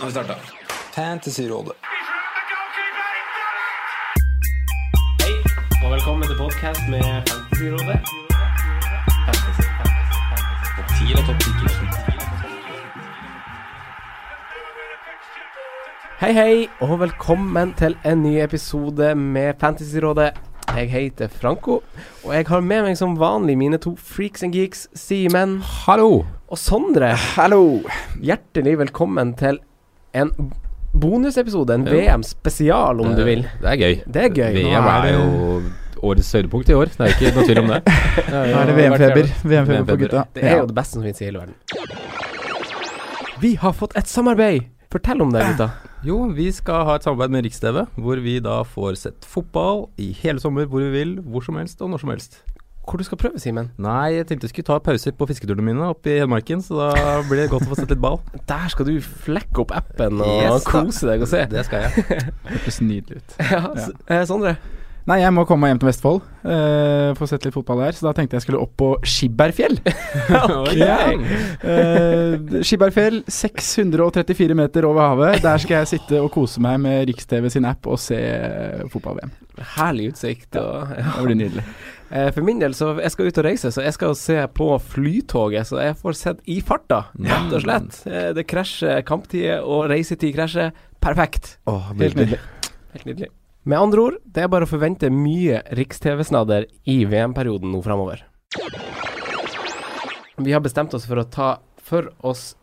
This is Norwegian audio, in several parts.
Nå har vi starta. Fantasyrådet. Hei, og velkommen til podkast med Fantasyrådet. Fantasy, fantasy, fantasy. Topp 10 eller topp 10 Hei, hei, og velkommen til en ny episode med Fantasyrådet. Jeg heter Franco, og jeg har med meg som vanlig mine to freaks and geeks, Simen Hallo! og Sondre. Hallo! Hjertelig velkommen til en bonusepisode, en VM-spesial, om du vil. Det er gøy. Det er gøy. VM er jo årets høydepunkt i år. Det er ikke noe tvil om det. Nå er det VM-feber. VM-feber på gutta. Det er jo det beste som finnes i hele verden. Vi har fått et samarbeid! Fortell om det, gutta. Jo, vi skal ha et samarbeid med Riks-TV, hvor vi da får sett fotball i hele sommer, hvor vi vil, hvor som helst og når som helst. Hvor du skal prøve, Simen? Nei, jeg tenkte jeg skulle ta pauser på fisketurene mine oppe i Hedmarken, så da blir det godt å få sett litt ball. Der skal du flekke opp appen og Yes, kose deg og se. Det skal jeg. Hørtes nydelig ut. Ja, ja. eh, Sondre. Nei, jeg må komme meg hjem til Vestfold. Uh, få sett litt fotball der. Så da tenkte jeg skulle opp på Skibberfjell. Ok. Ja. Uh, Skibberfjell, 634 meter over havet. Der skal jeg sitte og kose meg med Riks-TV sin app og se eh, fotball-VM. Herlig utsikt. Og, ja. Det blir nydelig. Eh, For min del, så jeg skal ut og reise, så jeg skal se på Flytoget. Så jeg får sett i farta, rett og slett. Eh, Det krasjer, kamptider og reisetid krasjer. Perfekt. Åh, Helt nydelig. Helt nydelig. Med andre ord, det er bare å forvente mye Riks-TV-snadder i VM-perioden nå framover. Vi har bestemt oss for å ta for oss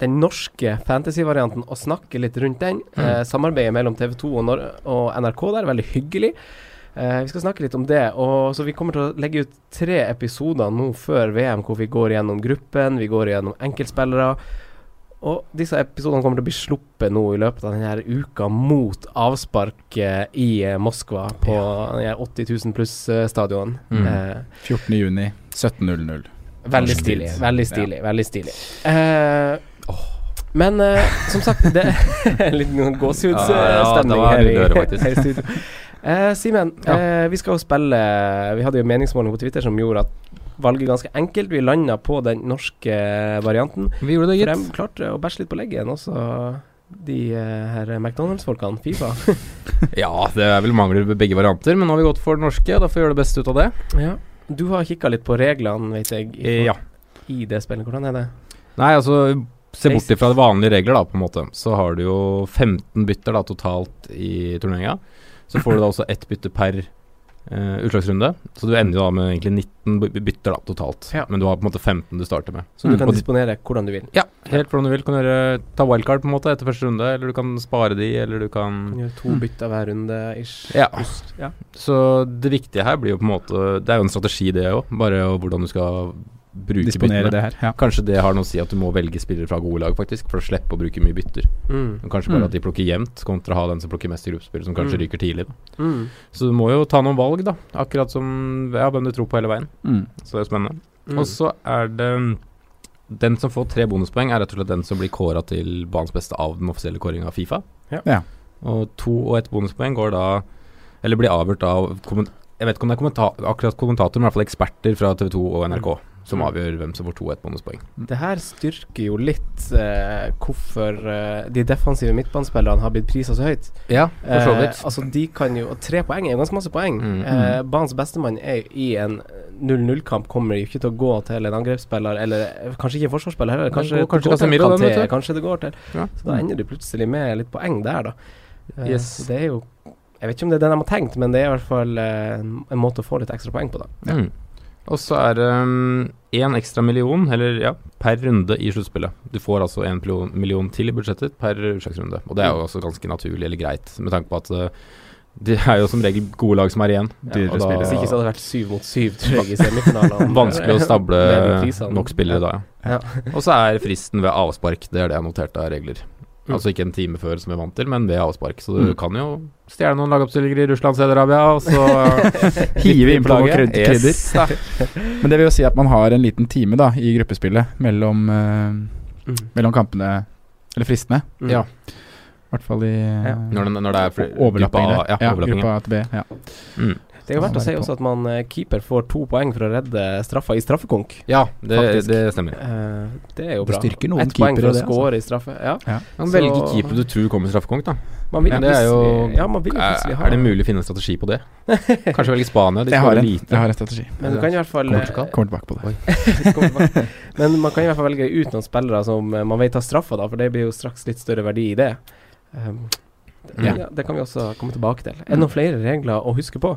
den norske fantasy-varianten og snakke litt rundt den. Eh, samarbeidet mellom TV 2 og, og NRK der er veldig hyggelig. Eh, vi skal snakke litt om det. Og så Vi kommer til å legge ut tre episoder nå før VM hvor vi går gjennom gruppen, vi går gjennom enkeltspillere. Og disse episodene kommer til å bli sluppet nå i løpet av denne uka mot avspark eh, i eh, Moskva på denne 80 000 pluss-stadion. Mm. Eh, 14. juni, 17.00. veldig stilig. Veldig stilig. Veldig stilig. Eh, men eh, som sagt, det er en liten Ja, ja, gåsehudsstemning her, i- litt her i studio. Eh, Simen, Ja. eh, vi skal jo spille Vi hadde jo en meningsmåling på Twitter som gjorde at valget ganske enkelt. Vi landa på den norske varianten. Vi gjorde det, gitt. For de klarte å bæsje litt på leggen, også de eh, her McDonald's-folkene. Fifa. Ja, det er vel mangler ved begge varianter, men nå har vi gått for den norske. Da får vi gjøre det beste ut av det. ja. Du har kikka litt på reglene, vet jeg, i, Ja. i det spillet. Hvordan er det? Nei, altså Se bort fra vanlige regler, da, på en måte. Så har du jo 15 bytter da totalt i turneringa. Så får du da også ett bytte per uh, utslagsrunde. Så du ender jo da med egentlig 19 bytter da totalt. Ja. Men du har på en måte 15 du starter med. Så du kan disponere hvordan du vil. ja, helt hvordan du vil. Kan gjøre ta wildcard på en måte etter første runde, eller du kan spare de, eller du Du kan kan gjøre to Mm. bytter hver runde ish. Ja. Ja. Så det viktige her blir jo på en måte Det er jo en strategi, det òg. Bare hvordan du skal bruke Disponere byttene. det her. Ja. Kanskje det har noe å si at du må velge spillere fra gode lag, faktisk, for å slippe å bruke mye bytter. Mm. Men Kanskje bare Mm. at de plukker jevnt, kontra å ha den som plukker mest i gruppespill, som kanskje Mm. ryker tidlig. Da. Mm. Så du må jo ta noen valg, da. Akkurat som ja, hvem du tror på hele veien. Mm. Så det er spennende. Mm. Og så er det Den som får tre bonuspoeng, er rett og slett den som blir kåra til banens beste av den offisielle kåringa av Fifa. Ja. Ja. Og to og ett bonuspoeng går da Eller blir avgjort av Jeg vet ikke om det er kommenta akkurat kommentator, men i hvert fall eksperter fra TV 2 og NRK som Mm. avgjør hvem som får to ett bonuspoeng. Det her styrker jo litt eh, hvorfor eh, de defensive midtbanespillerne har blitt prisa så høyt. Ja, for så vidt. Eh, altså de kan jo og Tre poeng er jo ganske masse poeng. Mm, Eh, banens bestemann er jo i en 0-0-kamp kommer jo ikke til å gå til en angrepsspiller, eller eh, kanskje ikke en forsvarsspiller heller. Kanskje, går kanskje det går til kanskje det går til Ja. Så da ender du plutselig med litt poeng der, da. Eh, Yes. det er jo Jeg vet ikke om det er den de har tenkt, men det er i hvert fall eh, en måte å få litt ekstra poeng på, da. Ja. Mm. Og så er det én ekstra million, eller ja, per runde i sluttspillet. Du får altså en million, til i budsjettet per utslagsrunde. Og det er jo også ganske naturlig eller greit, med tanke på at uh, det er jo som regel gode lag som er igjen. Dyrere og da- spillere. Hvis ikke så hadde det vært syv mot syv, tror jeg, i semifinalen. Vanskelig å stable prisene. nok spillere da, ja. Ja. Og så er fristen ved avspark, det er det jeg noterte av regler. Mm. Altså ikke en time før som vi er vant til, men ved avspark. Så du Mm. kan jo stjele noen lagoppstillinger i Russland, Saudi-Arabia, og så Hive innpå noen kryd- krydder. Yes. Men det vil jo si at man har en liten time da i gruppespillet mellom, uh, Mm. mellom kampene, eller fristene. Mm. Ja. I hvert fall i Ja. eh, Når, det, når det er fl- overlapping gruppe der. Ja, overlapping, gruppa ja. A til B. Ja. Mm. Det er jo verdt å si også at man eh, keeper får to poeng for å redde straffa i straffekonk. Ja, det, det stemmer. Uh, det er jo Det bra. styrker noen Ett poeng for å det, altså. score i straffe. Ja. Man Så- velger keeper du tror kommer straffekonk, da. Man vil Ja, det er jo Ja, man vil jo plutselig ha er det mulig å finne en strategi på det? Kanskje velge Spania? De Jeg har en, lite. jeg har en strategi. Men du kan i hvert fall Kommer? Kommer tilbake på det. eh. Men man kan i hvert fall velge ut noen spillere som eh, man vet har straffa, da, for det blir jo straks litt større verdi i det. Um, Mm. ja. det kan vi også komme tilbake til. Er det noen flere regler å huske på?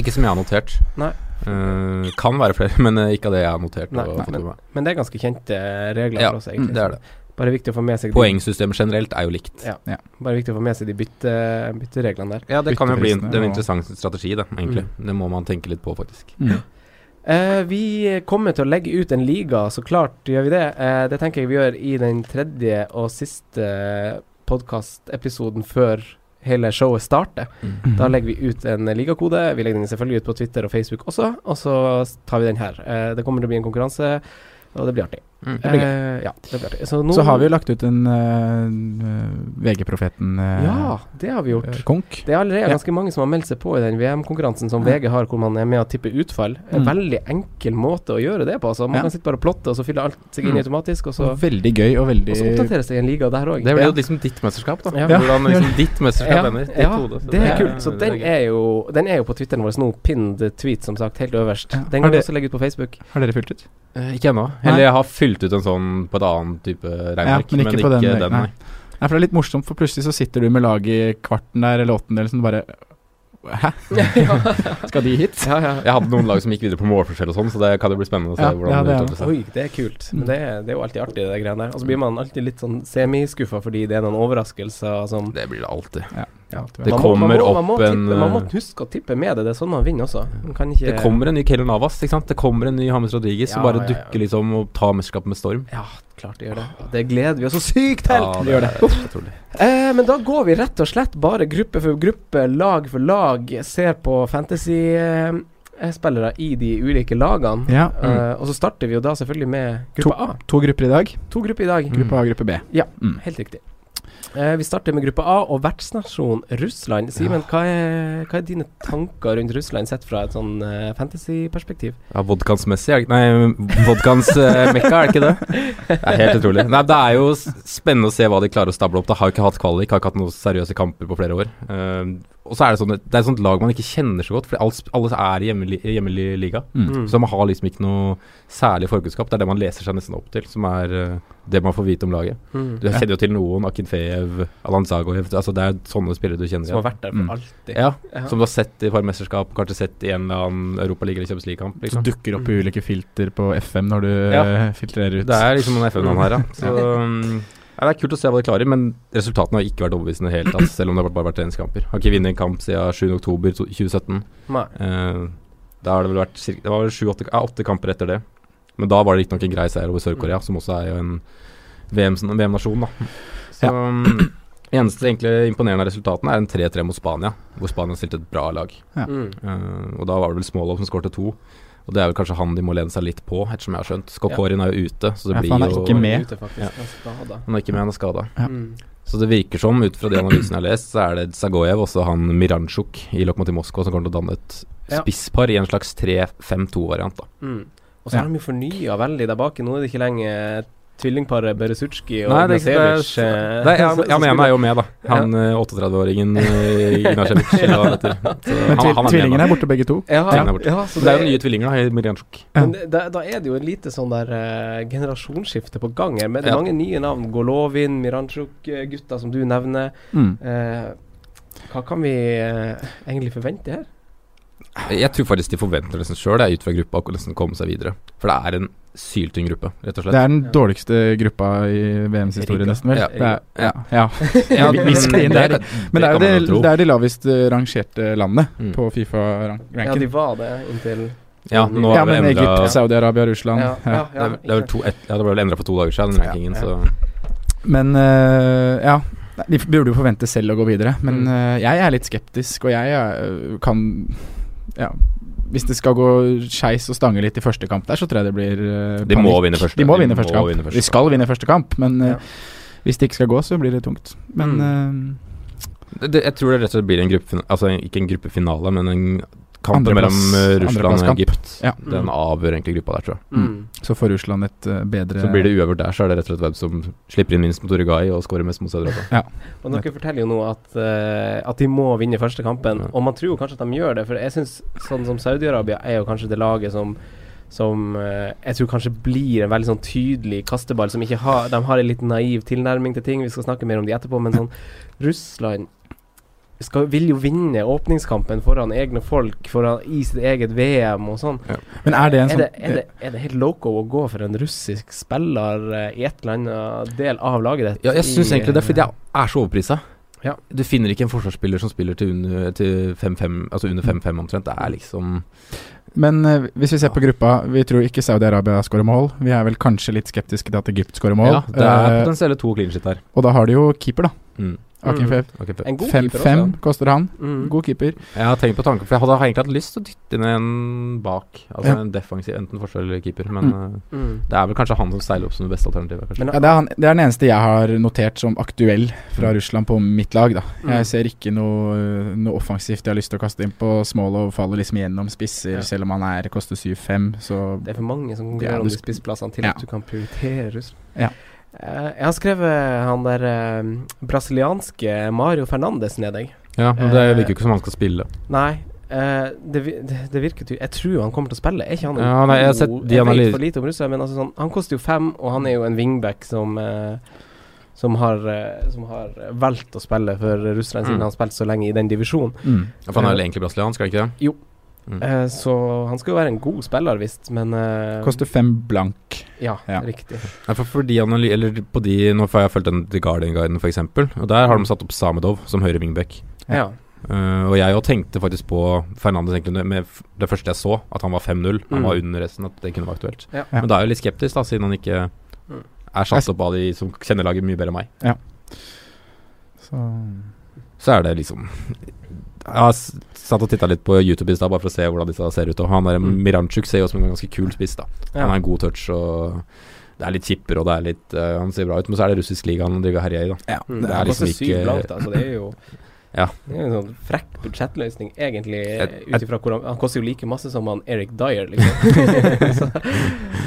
Ikke som jeg har notert. Nei. Uh, kan være flere, men eh, ikke av det jeg har notert. Nei, og nei, men. Men det er ganske kjente eh, regler Ja, for oss, egentlig. det er det. Bare viktig å få med seg Poengsystemet generelt er jo likt. Ja. Ja. Bare viktig å få med seg de bytte, byttereglene der. Ja, det kan jo bli en, det er en interessant strategi, det, egentlig. Mm. Det må man tenke litt på, faktisk. Mm. Uh, vi kommer til å legge ut en liga, så klart gjør vi det. Uh, det tenker jeg vi gjør i den tredje og siste podkastepisoden før hele showet starter. Mm. Da legger vi ut en ligakode. Vi legger den selvfølgelig ut på Twitter og Facebook også, og så tar vi den her. Eh, det kommer til å bli en konkurranse, og det blir artig. Mm. Eh, ja, det blir artig. Så, nå, Så har vi jo lagt ut en uh, VG-profeten Ja, det har vi gjort. konk. Det er allerede Ja. ganske mange som har meldt seg på i den VM-konkurransen som VG har, hvor man er med å tippe utfall. En Mm. veldig enkel måte å gjøre det på. Altså. Man Ja. kan sitte bare og plotte, og så fyller alt seg inn Mm. automatisk, og så, Og veldig gøy og veldig og så oppdateres det i en liga der òg. Det blir jo liksom ditt mesterskap, da. Ja. Hvordan liksom ditt mesterskap Ja, ender. Ditt ja, hode. Så det er kult. Så den er jo Den er jo på Twitteren vår nå, pinned tweet, som sagt, helt øverst. Ja. Den kan vi også legge ut på Facebook. Har dere fylt ut? Eh, Ikke ennå. Eller jeg har fylt ut en sånn på et annet type regneark, men men ikke ikke, på den, den, nei. nei. For det er litt morsomt, for plutselig så sitter du med laget i kvarten der eller åttendel som bare Hæ? Skal de hit? Ja, ja. Jeg hadde noen lag som gikk videre på målforskjell og sånn, så det kan jo bli spennende å se Ja, hvordan ja, det er utvikler seg. Oi, det er kult. Men Mm. det er, det er jo alltid artig, det greiene der. Og så blir man alltid litt sånn semiskuffa fordi det er noen overraskelser som Det blir det alltid. Ja, Det man må, man må, man opp må en, tippe, Man må eh, huske å tippe med det. Det er sånn man vinner også. Man kan ikke Det kommer en ny Kellen Navas, ikke sant. Det kommer en ny James Rodriguez som bare ja, ja. dukker liksom og tar mesterskapet med storm. Ja, klart det gjør det. Det gleder vi oss så sykt til! Ja, gjør det. er. Eh, men da går vi rett og slett bare gruppe for gruppe, lag for lag, ser på fantasy-spillere i de ulike lagene. Ja. Eh, og så starter vi jo da selvfølgelig med gruppe A. To grupper i dag. To grupper i dag. Mm. Gruppe A og gruppe B. Ja, Mm. helt riktig. Eh, vi starter med gruppe A og vertsnasjon Russland. Simen, hva, er, hva er dine tanker rundt Russland sett fra et sånn uh, fantasy-perspektiv? Ja, vodkans Messi, er Nei, vodkans uh, Mekka, er det ikke det? Det er helt utrolig. Nei, det er jo spennende å se hva de klarer å stable opp. De har jo ikke hatt kvalik, har ikke hatt noen seriøse kamper på flere år. Eh, og så er det sånn Det er et sånt lag man ikke kjenner så godt, for alle, er i hjemmelig, hjemmelig liga. Mm. Mm. Så man har liksom ikke noe særlig forkunnskap. Det er det man leser seg nesten opp til, som er uh, det man får vite om laget. Mm. Du kjenner jo til noen, Akinfeev, Alan Zagojev altså Det er sånne spillere du kjenner Som har vært der for Mm. alltid. Ja, Ja. som du har sett i et par mesterskap, kanskje sett i en eller annen Europaliga eller Champions League-kamp. Så Liksom. dukker opp i ulike filter på FM når du Ja. eh, filtrerer ut. Det er liksom noen FN-navn her, ja. Så um, ja, Det er kult å se hva de klarer, men resultatene har ikke vært overbevisende i det hele tatt, selv om det har bare vært treningskamper. Har ikke vunnet en kamp siden 7.10.2017. Uh, Eh, da har det vel vært cirka, Det var vel sju-åtte ja, åtte kamper etter det. Men da var det riktignok en grei seier over Sør-Korea, som også er jo en VM-nasjon. VM-nasjon, da. Så ja. eneste egentlig imponerende av resultatene er en 3-3 mot Spania, hvor Spania stilte et bra lag. Ja. Mm. Eh, og da var det vel Smålov som skårte to. Og det er vel kanskje han de må lene seg litt på, ettersom jeg har skjønt. Skokorin er jo ute, så det Ja, blir han er jo ikke med. Ute. Ja. Han er ikke med, han er skada. Ja. Mm. Så det virker som, ut fra de analysene jeg har lest, så er det Zagojev og han Miranchuk i Lokomotiv Moskva som kommer til å danne et spisspar i en slags 3-5-2-variant. da Mm. Og så er de jo fornya veldig der bak. Nå er det ikke lenger tvillingparet Beresutski og Nei, det, det, det, eh, det, ene spiller. er jo med, da. Han ja. 38-åringen uh, Ignacevic. han Men han- tvillingene er borte begge to. Ja, er borte. ja, så Det er jo nye tvillinger, da, i Miranchuk. Ja. Men da, da er det jo et lite sånn der uh, generasjonsskifte på gang her. med Ja. mange nye navn. Golovin, Miranchuk-gutta som du nevner. Mm. Uh, hva kan vi uh, egentlig forvente her? Jeg tror faktisk de forventer nesten sjøl, ut fra gruppa, å nesten komme seg videre. For det er en syltynn gruppe, rett og slett. Det er den dårligste gruppa i VMs historie, nesten, vel? Ja. Ja. Ja. ja. Men det er jo det, det, er de lavest eh, rangerte landene Mm. på Ja, Fifa-ranken. de var det inntil Ja, nå Ja, er men Egypt, Saudi-Arabia, Russland. Ja, Ja. ja, Det er, er to, et, ja, det ble vel endra for to dager siden, den rankingen, så Men uh, ja. De burde jo forvente selv å gå videre, men eh, jeg er litt skeptisk, og jeg uh, kan Ja. Hvis det skal gå skeis og stange litt i første kamp der, så tror jeg det blir eh, De må panikk. vinne første. De må De vinne må første kamp. vinne første De skal vinne første kamp, men eh, Ja. hvis det ikke skal gå, så blir det tungt. Men det, det, Jeg tror det rett og slett blir en gruppefinale Altså ikke en gruppefinale, men en kampen Andreplass- mellom eh, Russland og. Egypt, Ja. den avgjør egentlig gruppa der, tror jeg. Mm. Så får Russland et uh, bedre Så blir det uøvert der, så er det rett og slett hvem som slipper inn minst mot Uruguay og skårer mest mot Sør-Europa. ja. Og dere forteller jo nå at, uh, at de må vinne første kampen, Ja. og man tror jo kanskje at de gjør det. For jeg syns sånn som Saudi-Arabia er jo kanskje det laget som som eh, jeg tror kanskje blir en veldig sånn tydelig kasteball, som ikke har De har en litt naiv tilnærming til ting, vi skal snakke mer om de etterpå, men sånn Russland skal, vil jo vinne åpningskampen foran egne folk, foran i sitt eget VM og sånn. Men er det en sånn er, er, det, er det helt loco å gå for en russisk spiller eh, i et eller annet del av laget ditt? Ja, jeg syns egentlig det, fordi jeg er så overprisa. Ja. Du finner ikke en forsvarsspiller som spiller til under, 5-5, altså under 5-5 omtrent. Det er liksom Men uh, hvis vi ser på gruppa, vi tror ikke Saudi-Arabia skårer mål. Vi er vel kanskje litt skeptiske til at Egypt skårer mål. Ja, det er Eh, potensielle to clean shit her. og da har de jo keeper, da. Mm. Akin Mm. Fev. En god keeper 5-5 også. koster han. Mm. God keeper. Jeg har tenkt på tanken, for jeg hadde egentlig hatt lyst til å dytte inn en bak. Altså Ja. en defensiv, enten forsvar eller keeper. Men Mm. Mm. det er vel kanskje han som seiler opp som det beste alternativet. Men Ja, det, er han, det er den eneste jeg har notert som aktuell fra Mm. Russland på mitt lag. da Mm. Jeg ser ikke noe, noe offensivt jeg har lyst til å kaste inn på Smålov. Faller liksom gjennom spisser, Ja. selv om han er koster 7-5. Det er for mange som Ja, konkurrerer om du de spissplassene til Ja. at du kan prioritere Russland. Ja. Eh, jeg har skrevet han der eh, brasilianske Mario Fernandes ned jeg. Ja, men det virker jo ikke som han skal spille. Nei. Uh, det, det, det virker jo Jeg tror han kommer til å spille. Er ikke han Ja, nei, jeg har sett de Jeg vet for lite om Russland, men altså sånn, han koster jo fem, og han er jo en wingback som uh, som har, uh, som har valgt å spille for Russland, siden Mm. han har spilt så lenge i den divisjonen. mm. For han er vel egentlig brasiliansk, er han ikke det? Jo. Mm. Eh, så han skal jo være en god spiller, visst, men eh, koster fem blank. Ja, Ja. riktig. Ja, for, for de analy eller på de Nå har jeg fulgt den The Guardian-guiden, f.eks. Og der har de satt opp Samedov som høyre wingback. Ja. Uh, og jeg òg tenkte faktisk på Fernandes med det første jeg så, at han var 5-0. Han Mm. var under resten, at det kunne være aktuelt. Ja. Men da er jeg litt skeptisk, da, siden han ikke Mm. er satt opp av de som kjenner laget mye bedre enn meg. Så Så er det liksom Jeg satt og titta litt på YouTube i stad, bare for å se hvordan disse ser ut. Og han der Mm. Miranchuk ser jo ut som en ganske kul spiss, da. Ja. Han har en god touch og det er litt kipper, og det er litt uh, Han ser bra ut, men så er det russisk liga han driver og herjer i, da. ja, det, det er liksom ikke- blankt, altså. Det er jo Ja. Det er en sånn frekk budsjettløsning, egentlig, Jeg- ut ifra hvor han Han koster jo like masse som han Eric Dyer, liksom. så,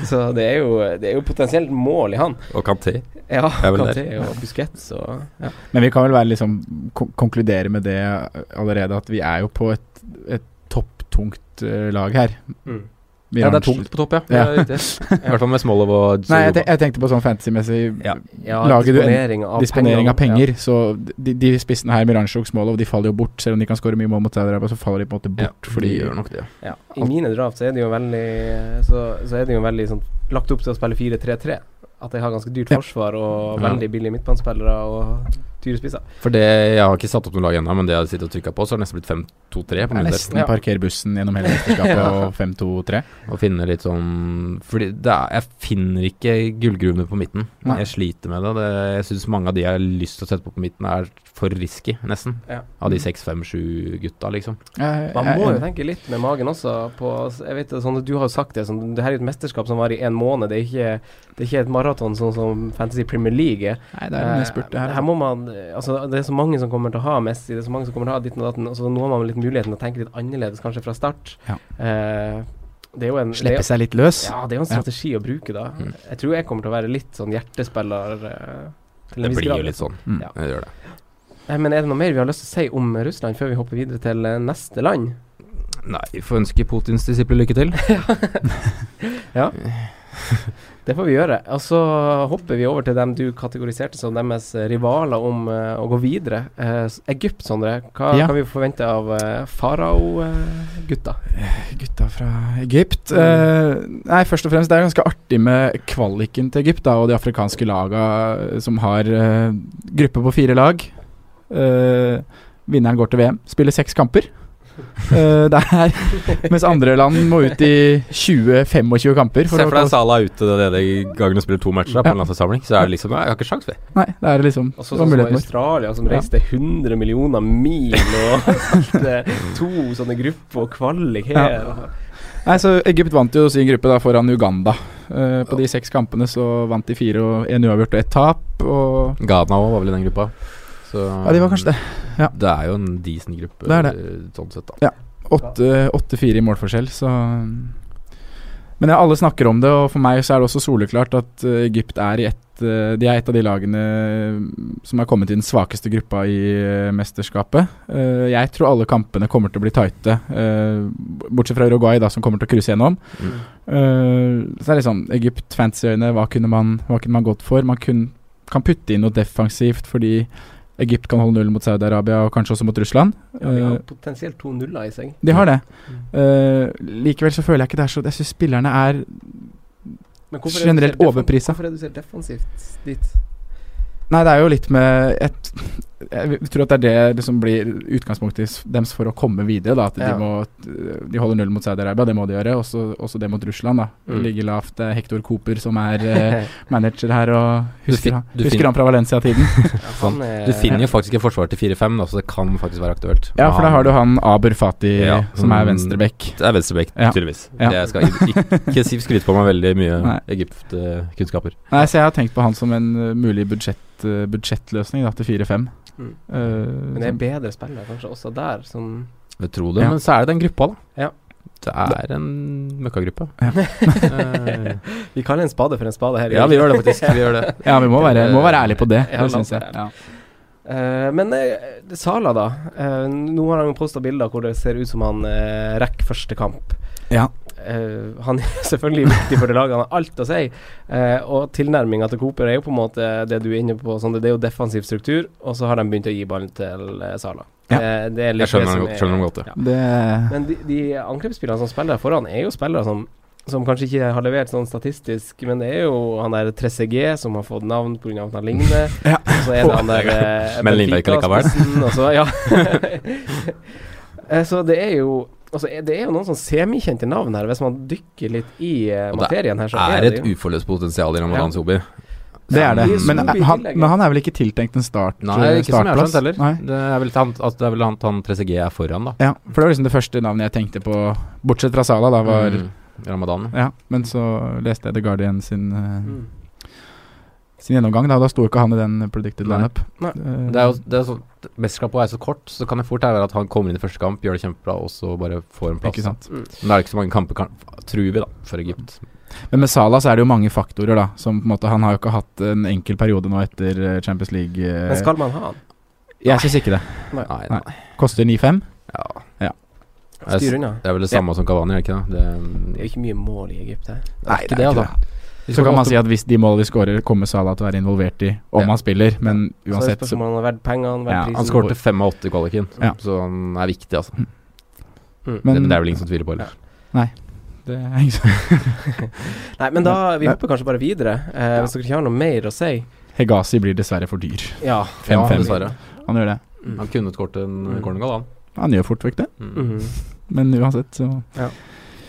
så det er jo Det er jo potensielt mål i han. Og Kanté. Ja, Kanté og Busquets og ja. Men vi kan vel være liksom konkludere med det allerede, at vi er jo på et, et topptungt eh, lag her. Mm. Ja, det er tungt på topp, ja. Ja. I hvert fall med Smolov og Nei, jeg, te jeg tenkte på sånn fantasy-messig Ja. Ja, disponering av disponering av penger. Ja. Så de, de spissene her, Miranchuk og Smolov, de faller jo bort. Selv om de kan skåre mye mål mot Saudi-Arabia, så faller de på en måte Ja, bort. fordi de gjør nok det. Ja. I mine draft så er det jo veldig Så, så er det jo veldig sånn lagt opp til å spille 4-3-3. At jeg har ganske dyrt Ja. forsvar og veldig billige midtbanespillere og dyre da. For det Jeg har ikke satt opp noe lag ennå, men det jeg har sittet og trykka på, så har det nesten blitt 5-2-3 på det er min nesten Ja. parker bussen gjennom hele mesterskapet Ja. og 5-2-3. Og finne litt sånn Fordi det er, jeg finner ikke gullgruvene på midten. Nei. Jeg sliter med det. det jeg syns mange av de jeg har lyst til å sette på på midten, er for risky, nesten. Ja. Av de 6-5-7 gutta, liksom. Jeg- Man jeg- må jo tenke litt med magen også. På, jeg vet sånn, Du har jo sagt det, sånn, det her er et mesterskap som varer i en måned. Det er ikke, det er ikke et maraton sånn som Fantasy Premier League er. Nei, det er en spurt, det her. Eh, her må man Altså Det er så mange som kommer til å ha Messi, det er så mange som kommer til å ha ditten og datten. Altså, nå har man litt muligheten til å tenke litt annerledes kanskje fra start. Ja. Eh, det er jo en det er, Slippe seg litt løs. Ja, det er jo en Ja. strategi å bruke, da. Mm. Jeg tror jeg kommer til å være litt sånn hjertespiller. eh, til en Det blir grad. jo litt sånn. Mm. Ja. Det gjør det. Nei, men er det noe mer vi har lyst til å si om Russland før vi hopper videre til eh, neste land? Nei, vi får ønske Putins disipler lykke til. Ja. Det får vi gjøre. Og så hopper vi over til dem du kategoriserte som deres rivaler om uh, å gå videre. Uh, Egypt, Sondre. Hva Ja. kan vi forvente av uh, farao-gutta? Gutta fra Egypt. Eh, nei, først og fremst, det er ganske artig med kvaliken til Egypt da, og de afrikanske laga eh, som har eh, gruppe på fire lag. Eh, vinneren går til VM. Spiller seks kamper. Eh, det er, mens andre land må ut i 20-25 kamper. Se for deg Salah ute denne gangen og spiller to matcher da, på Ja. en landslagssamling. Så er det liksom jeg har ikke sjans, vi. Nei, det er liksom Og så sånn som. Australia, som Ja. reiste 100 millioner mil og to sånne grupper og kvalik her. Nei, så Egypt vant jo sin gruppe da foran Uganda. Uh, på de seks kampene så vant de fire og en uavgjort og ett tap. Og Ghana òg var vel i den gruppa. Så ja, de var kanskje det. Ja. Det er jo en decent gruppe, Det det. eh, sånn sett, da. Ja. 8-4 i målforskjell, så Men ja, alle snakker om det, og for meg så er det også soleklart at eh, Egypt er i ett eh, De er et av de lagene som har kommet i den svakeste gruppa i eh, mesterskapet. Eh, jeg tror alle kampene kommer til å bli tighte, eh, bortsett fra Uruguay, da, som kommer til å cruise gjennom. Mm. Så det er litt sånn Egypt, fancy-øyne, hva, kunne man- hva kunne man gått for? Man kun, kan putte inn noe defensivt fordi Egypt kan holde null mot Saudi-Arabia og kanskje også mot Russland. Ja, de har Eh, potensielt to nuller i seg. de har det. Mm. Uh, likevel så føler jeg ikke det er så Jeg syns spillerne er Men Generelt er overprisa. Hvorfor er du så defensivt dit? Nei, det er jo litt med et, Jeg tror at det er det liksom blir utgangspunktet deres for å komme videre. Da, at Ja. de, må, de holder null mot Saudi-Arabia, det må de gjøre. Også, også det mot Russland. da Mm. Ligger lavt. Er Hector Cooper som er eh, manager her, og Du husker, fin- han, du husker fin- han fra Valencia-tiden. Han er- Du finner jo faktisk et forsvar til 4-5, så det kan faktisk være aktuelt. ja, for da har du han Aber Fati, Ja, som er mm. venstreback. Det er venstrebekk, Ja. tydeligvis. Ja. Jeg skal ikke, ikke skryte på meg veldig mye Egypt-kunnskaper. Nei, så jeg har tenkt på han som en mulig budsjett, budsjettløsning da, til 4-5. Mm. Uh, Men det er sånn- bedre spillere kanskje også der, som Jeg tror det, Ja. men så er det den gruppa, da. Ja. Det er en møkkagruppe. Ja. Eh, Vi kaller en spade for en spade her. ja, vi gjør det faktisk. Vi gjør det. ja, vi må være, må være ærlige på det. Ja, det syns jeg. Ja. Uh, men eh, Sala, da. Eh, nå har han posta bilder hvor det ser ut som han rekker første kamp. Ja. Uh, han er selvfølgelig viktig for det laget, han har alt å si. Uh, og tilnærminga til Cooper er jo på en måte det du er inne på. Sånn, det er jo defensiv struktur, og så har de begynt å gi ballen til eh, Sala. Ja. Det, det er litt Jeg skjønner godt- skjønner godt, ja. Det Men de, de angrepsspillerne som spiller der foran, er jo spillere som som kanskje ikke har levert sånn statistisk, men det er jo han der Trezeguet som har fått navn pga. at han ligner. Ja. Og så er det han der eh, Men ligner ikke likevel. Så- Ja. Så det er jo Altså, er- det er jo noen sånn semikjente navn her, hvis man dykker litt i uh, det materien her. Så er det et uforløst potensial i Ramadan Ja. Sobi. Det er det. Er Men han, men han er vel ikke tiltenkt en start Nei, ikke ikke som jeg har skjønt heller. Nei. Det er vel han, altså, det er vel han, han 3CG er foran, da. Ja, for det var liksom det første navnet jeg tenkte på, bortsett fra Sala, da, var Mm, Ramadan. Ja, men så leste jeg The Guardian sin, uh, Mm. Sin gjennomgang, da, da sto ikke han i den predicted Nei. lineup. Nei. Eh, Det er jo det er så, Mesterskapet er så kort, så kan det fort være at han kommer inn i første kamp, gjør det kjempebra, og så bare får en plass. Ikke sant. Men det er ikke så mange kamper, kan, tror vi, da, for Egypt. Men med Salah så er det jo mange faktorer, da. Som på en måte Han har jo ikke hatt en enkel periode nå etter eh, Champions League. eh. Men skal man ha han? Jeg syns ikke det. Nei, Nei. nei. Koster 9-5. Ja. Ja. Det er, Styr unna. det er vel det samme som Cavani, er det ikke det? Det er jo ikke mye mål i Egypt her. Nei, ikke det, altså. Så kan man si at hvis de målene vi skårer, kommer Salah til å være involvert i om Ja. han spiller, men det uansett så om han har verdt pengene, verdt Ja, prisen. Han skårte fem av åtte i kvaliken, Ja. så han er viktig, altså. Mm. det, men det er vel ingen som tviler på Nei det er ikke som Nei, men da Vi Nei. hopper kanskje bare videre. Eh, Hvis dere ikke har noe mer å si. Hegazi blir dessverre for dyr. Ja. 5-5. Ja, dessverre. Han gjør det. Mm. Han kunne skåret en Mm. cornergoal, han. Han gjør fort vekk det, Mm. Mhm. men uansett, så Ja.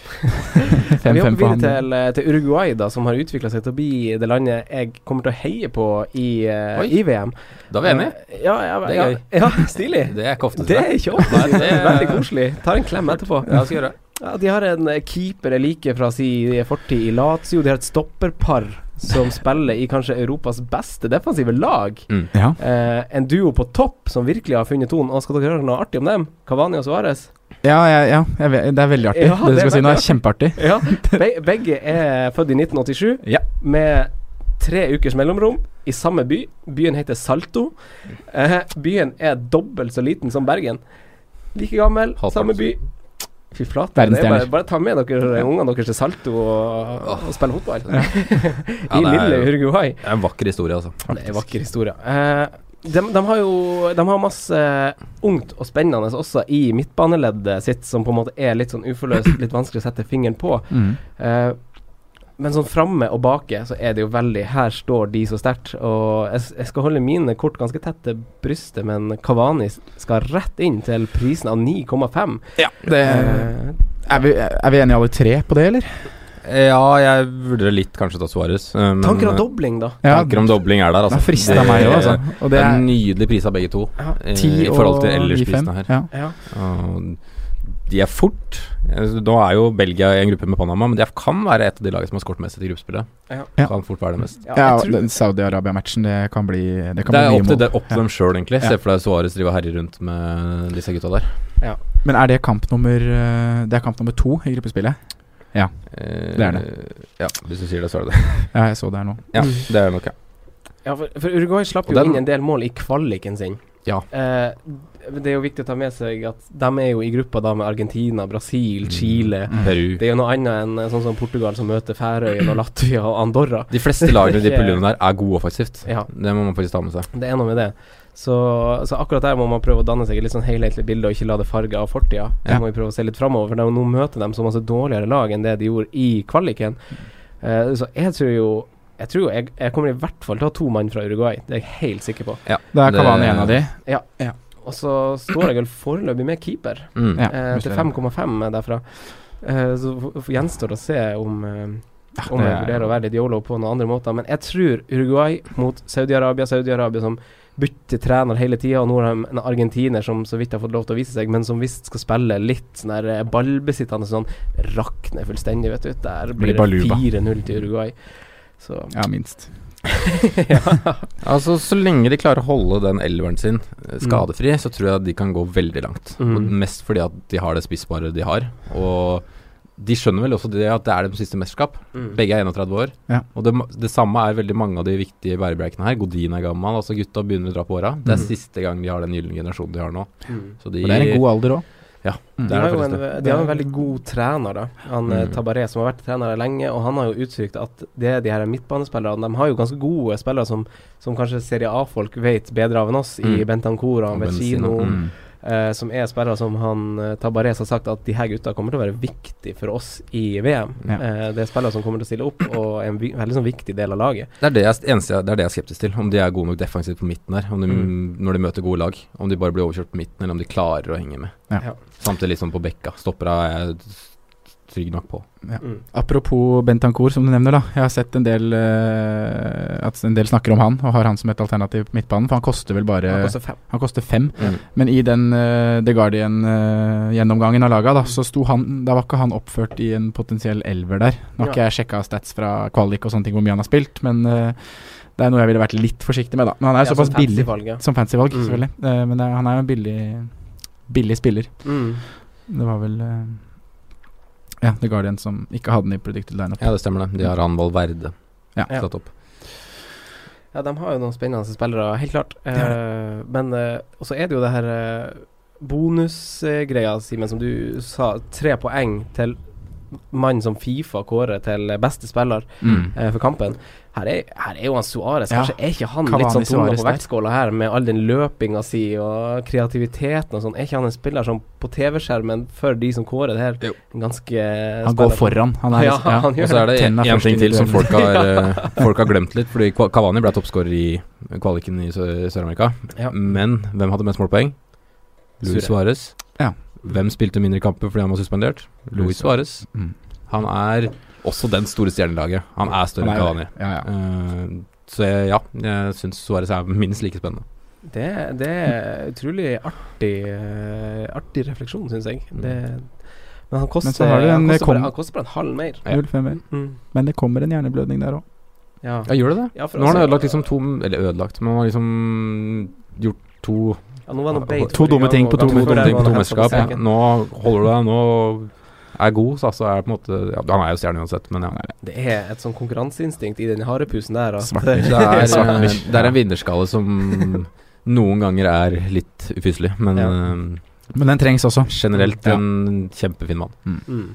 5-5 Vi hopper videre til, eh, til Uruguay, da som har utvikla seg til å bli det landet jeg kommer til å heie på i, uh, i VM. Da er vi enige. Ja, ja, Det er ja, gøy. ja, stilig. Det er ikke ofte. Det er ikke ofte. Nei, det er- Veldig koselig. Tar en klem etterpå. Ja, skal gjøre det. Ja, de har en eh, keeper jeg liker fra sin fortid i Lazio. De har et stopperpar som spiller i kanskje Europas beste defensive lag. Mm. Ja. Eh, en duo på topp som virkelig har funnet tonen. Og skal dere høre noe artig om dem? Cavani og Suárez. Ja, ja, ja vet, det er veldig artig. Ja, det det du skal si nå, er kjempeartig. Ja, be begge er født i 1987, Ja. med tre ukers mellomrom i samme by. Byen heter Salto. Eh, byen er dobbelt så liten som Bergen. Like gammel, Halvparten samme by. Fy flate. Bare, bare ta med dere ungene deres til Salto og, og spille fotball. Ja, I er lille Uruguay. Det er en vakker historie, altså. Det er en vakker historie. Eh, de, de har jo De har masse ungt og spennende også i midtbaneleddet sitt, som på en måte er litt sånn uforløst, litt vanskelig å sette fingeren på. Mm. Uh, men sånn framme og bake så er det jo veldig Her står de så sterkt. Og jeg, jeg skal holde mine kort ganske tett til brystet, men Kavani skal rett inn til prisen av 9,5. Ja, det uh, er, vi, er vi enige alle tre på det, eller? Ja, jeg vurderer litt kanskje ta Suárez. eh, men, tanker om eh, dobling, da? Ja, Tanker om dobling er der, altså. Det er frista meg òg, altså. Og Det det er en nydelig pris av begge to, Ja. eh, 10 i forhold til og ellers 9-5. prisene her. Ja. Ja. Og de er fort. Eh, Nå er jo Belgia i en gruppe med Panama, men de kan være et av de lagene som har skåret mest i gruppespillet. Ja. Ja. Kan fort være det mest. Ja, Ja, den Saudi-Arabia-matchen, det kan bli Det kan Det er bli opp til, det, opp til dem sjøl, egentlig. Ja. Se for deg Suárez driver og herje rundt med disse gutta der. Men er det kamp nummer eh, Det er kamp nummer to i gruppespillet? Eh, Det er det. Ja, hvis du sier det, så er det det. Ja, jeg så det her nå. Ja, det er nok, ja. ja, for, for Uruguay slapp jo den- inn en del mål i kvaliken sin. Ja. Eh, det er jo viktig å ta med seg at de er jo i gruppa da med Argentina, Brasil, Mm. Chile. Mm. Peru. Det er jo noe annet enn eh, sånn som Portugal som møter Færøyene og Latvia og Andorra. De fleste lagene i de puljene der er gode offensivt. Ja. Det må man faktisk ta med seg. Det er noe med det. Så, så akkurat der må man prøve å danne seg et litt sånn helhetlig bilde og ikke la det farge av fortida. Ja. må vi prøve å se litt framover. For det er jo nå møter de så masse dårligere lag enn det de gjorde i kvaliken. Uh, så jeg tror jo jeg tror jeg, jeg kommer i hvert fall til å ha to mann fra Uruguay. Det er jeg helt sikker på. Da er Kavani en av de. Og så står jeg vel foreløpig med keeper. Mm. Ja, eh, til er- 5,5 derfra. Eh, så f- f- gjenstår det å se om eh, Ja, om jeg er- vurderer å være litt yolo på noen andre måter. Men jeg tror Uruguay mot Saudi-Arabia. Saudi-Arabia som bytter trener hele tida. Og nå har de en argentiner som så vidt har fått lov til å vise seg, men som visst skal spille litt sånn eh, ballbesittende sånn. Rakner fullstendig, vet du. Der blir Blir det 4-0 til Uruguay. Så Ja, minst. ja. Altså, så lenge de klarer å holde den elveren sin skadefri, skadefri, så tror jeg at de kan gå veldig langt. Mm. Mest fordi at de har det spissbare de har. Og de skjønner vel også det at det er deres siste mesterskap. Mm. Begge er 31 år. Ja. Og det, det samme er veldig mange av de viktige bærebjelkene her. Godin er gammel, altså gutta begynner å dra på åra. Det er Mm. siste gang de har den gylne generasjonen de har nå. Mm. Så de, Og det er en god alder òg. Ja, Mm. De har, jo en, de har en veldig god trener, da. Han eh, Mm. Tabaré, som har vært trener lenge. Og han har jo uttrykt at det er de her midtbanespillerne De har jo ganske gode spillere som, som kanskje Serie A-folk vet bedre av enn oss, i Mm. Bentancora, Og Vecino, Mm. Eh, som er spillere som han eh, Tabarés har sagt at de her gutta kommer til å være viktig for oss i VM. Ja. Eh, det er spillere som kommer til å stille opp, og er en vi veldig sånn viktig del av laget. Det er det, jeg, eneste, det er det jeg er skeptisk til. Om de er gode nok defensivt på midten her. Om de, Mm. Når de møter gode lag. Om de bare blir overkjørt på midten, eller om de klarer å henge med. Ja. Samtidig litt sånn på bekka. Stopper er jeg trygg nok på. Mm. Apropos Bentancour, som du nevner, da. Jeg har sett en del uh, at en del snakker om han, og har han som et alternativ på midtbanen. For han koster vel bare Han koster fem. Han koster fem. Mm. Men i den uh, The Guardian-gjennomgangen av laga, da, så sto han Da var ikke han oppført i en potensiell elver der. Nå har ikke jeg sjekka stats fra kvalik og sånne ting hvor mye han har spilt, men eh, det er noe jeg ville vært litt forsiktig med, da. Men han er Ja, såpass som billig valg, ja. som fancy-valg, Mm. selvfølgelig. Eh, men det, er- han er jo en billig Billig spiller. Mm. Det var vel eh, Ja, The Guardian som ikke hadde den i predicted lineup. Ja, det stemmer det. De har han Valverde Ja. Ja. satt opp. Ja, de har jo noen spennende spillere, helt klart. Eh, men eh, Og så er det jo det her eh, bonusgreia, Simen, som du sa. Tre poeng til mann som Fifa kårer til beste spiller Mm. eh, for kampen. Her er, her er jo han Suárez. Ja. Er ikke han Kavani litt sånn tunga på vektskåla her, med all den løpinga si og kreativiteten og sånn. Er ikke han en spiller som på TV-skjermen, for de som kårer det her, ganske Han går foran. Han er, Ja, han Og så er det én ting til som folk har, eh, folk har glemt litt. Fordi Kavani Cavani ble toppskårer i kvaliken i Sør-Amerika. Ja. Men hvem hadde mest målpoeng? Luis. Suárez. Ja. Hvem spilte mindre kamper fordi han var suspendert? Luis Suárez. Mm. Han er også den store stjernelaget. Han er større enn Cavani. Ja, ja. uh, så jeg, ja, jeg syns Suárez er minst like spennende. Det, det er utrolig artig uh, Artig refleksjon, syns jeg. Det, men han koster, men han, koster kom- bare, han koster bare en halv mer. Ja. 0-5 mer. Mm. Men det kommer en hjerneblødning der òg. Ja. Ja, gjør det det? Ja, Nå har han altså- ødelagt liksom to Eller ødelagt, men han har liksom gjort to Ja, nå var det beit To dumme ting på to- før dumme ting på to mesterskap. Ja. Nå holder du deg, nå er god, så altså er på en måte ja, Han er jo stjerne uansett, men ja. Det er et sånn konkurranseinstinkt i den harepusen der. At, Det er, det er en vinnerskalle som noen ganger er litt ufyselig, men Ja. eh, Men den trengs også. generelt Ja. en kjempefin mann. Mm.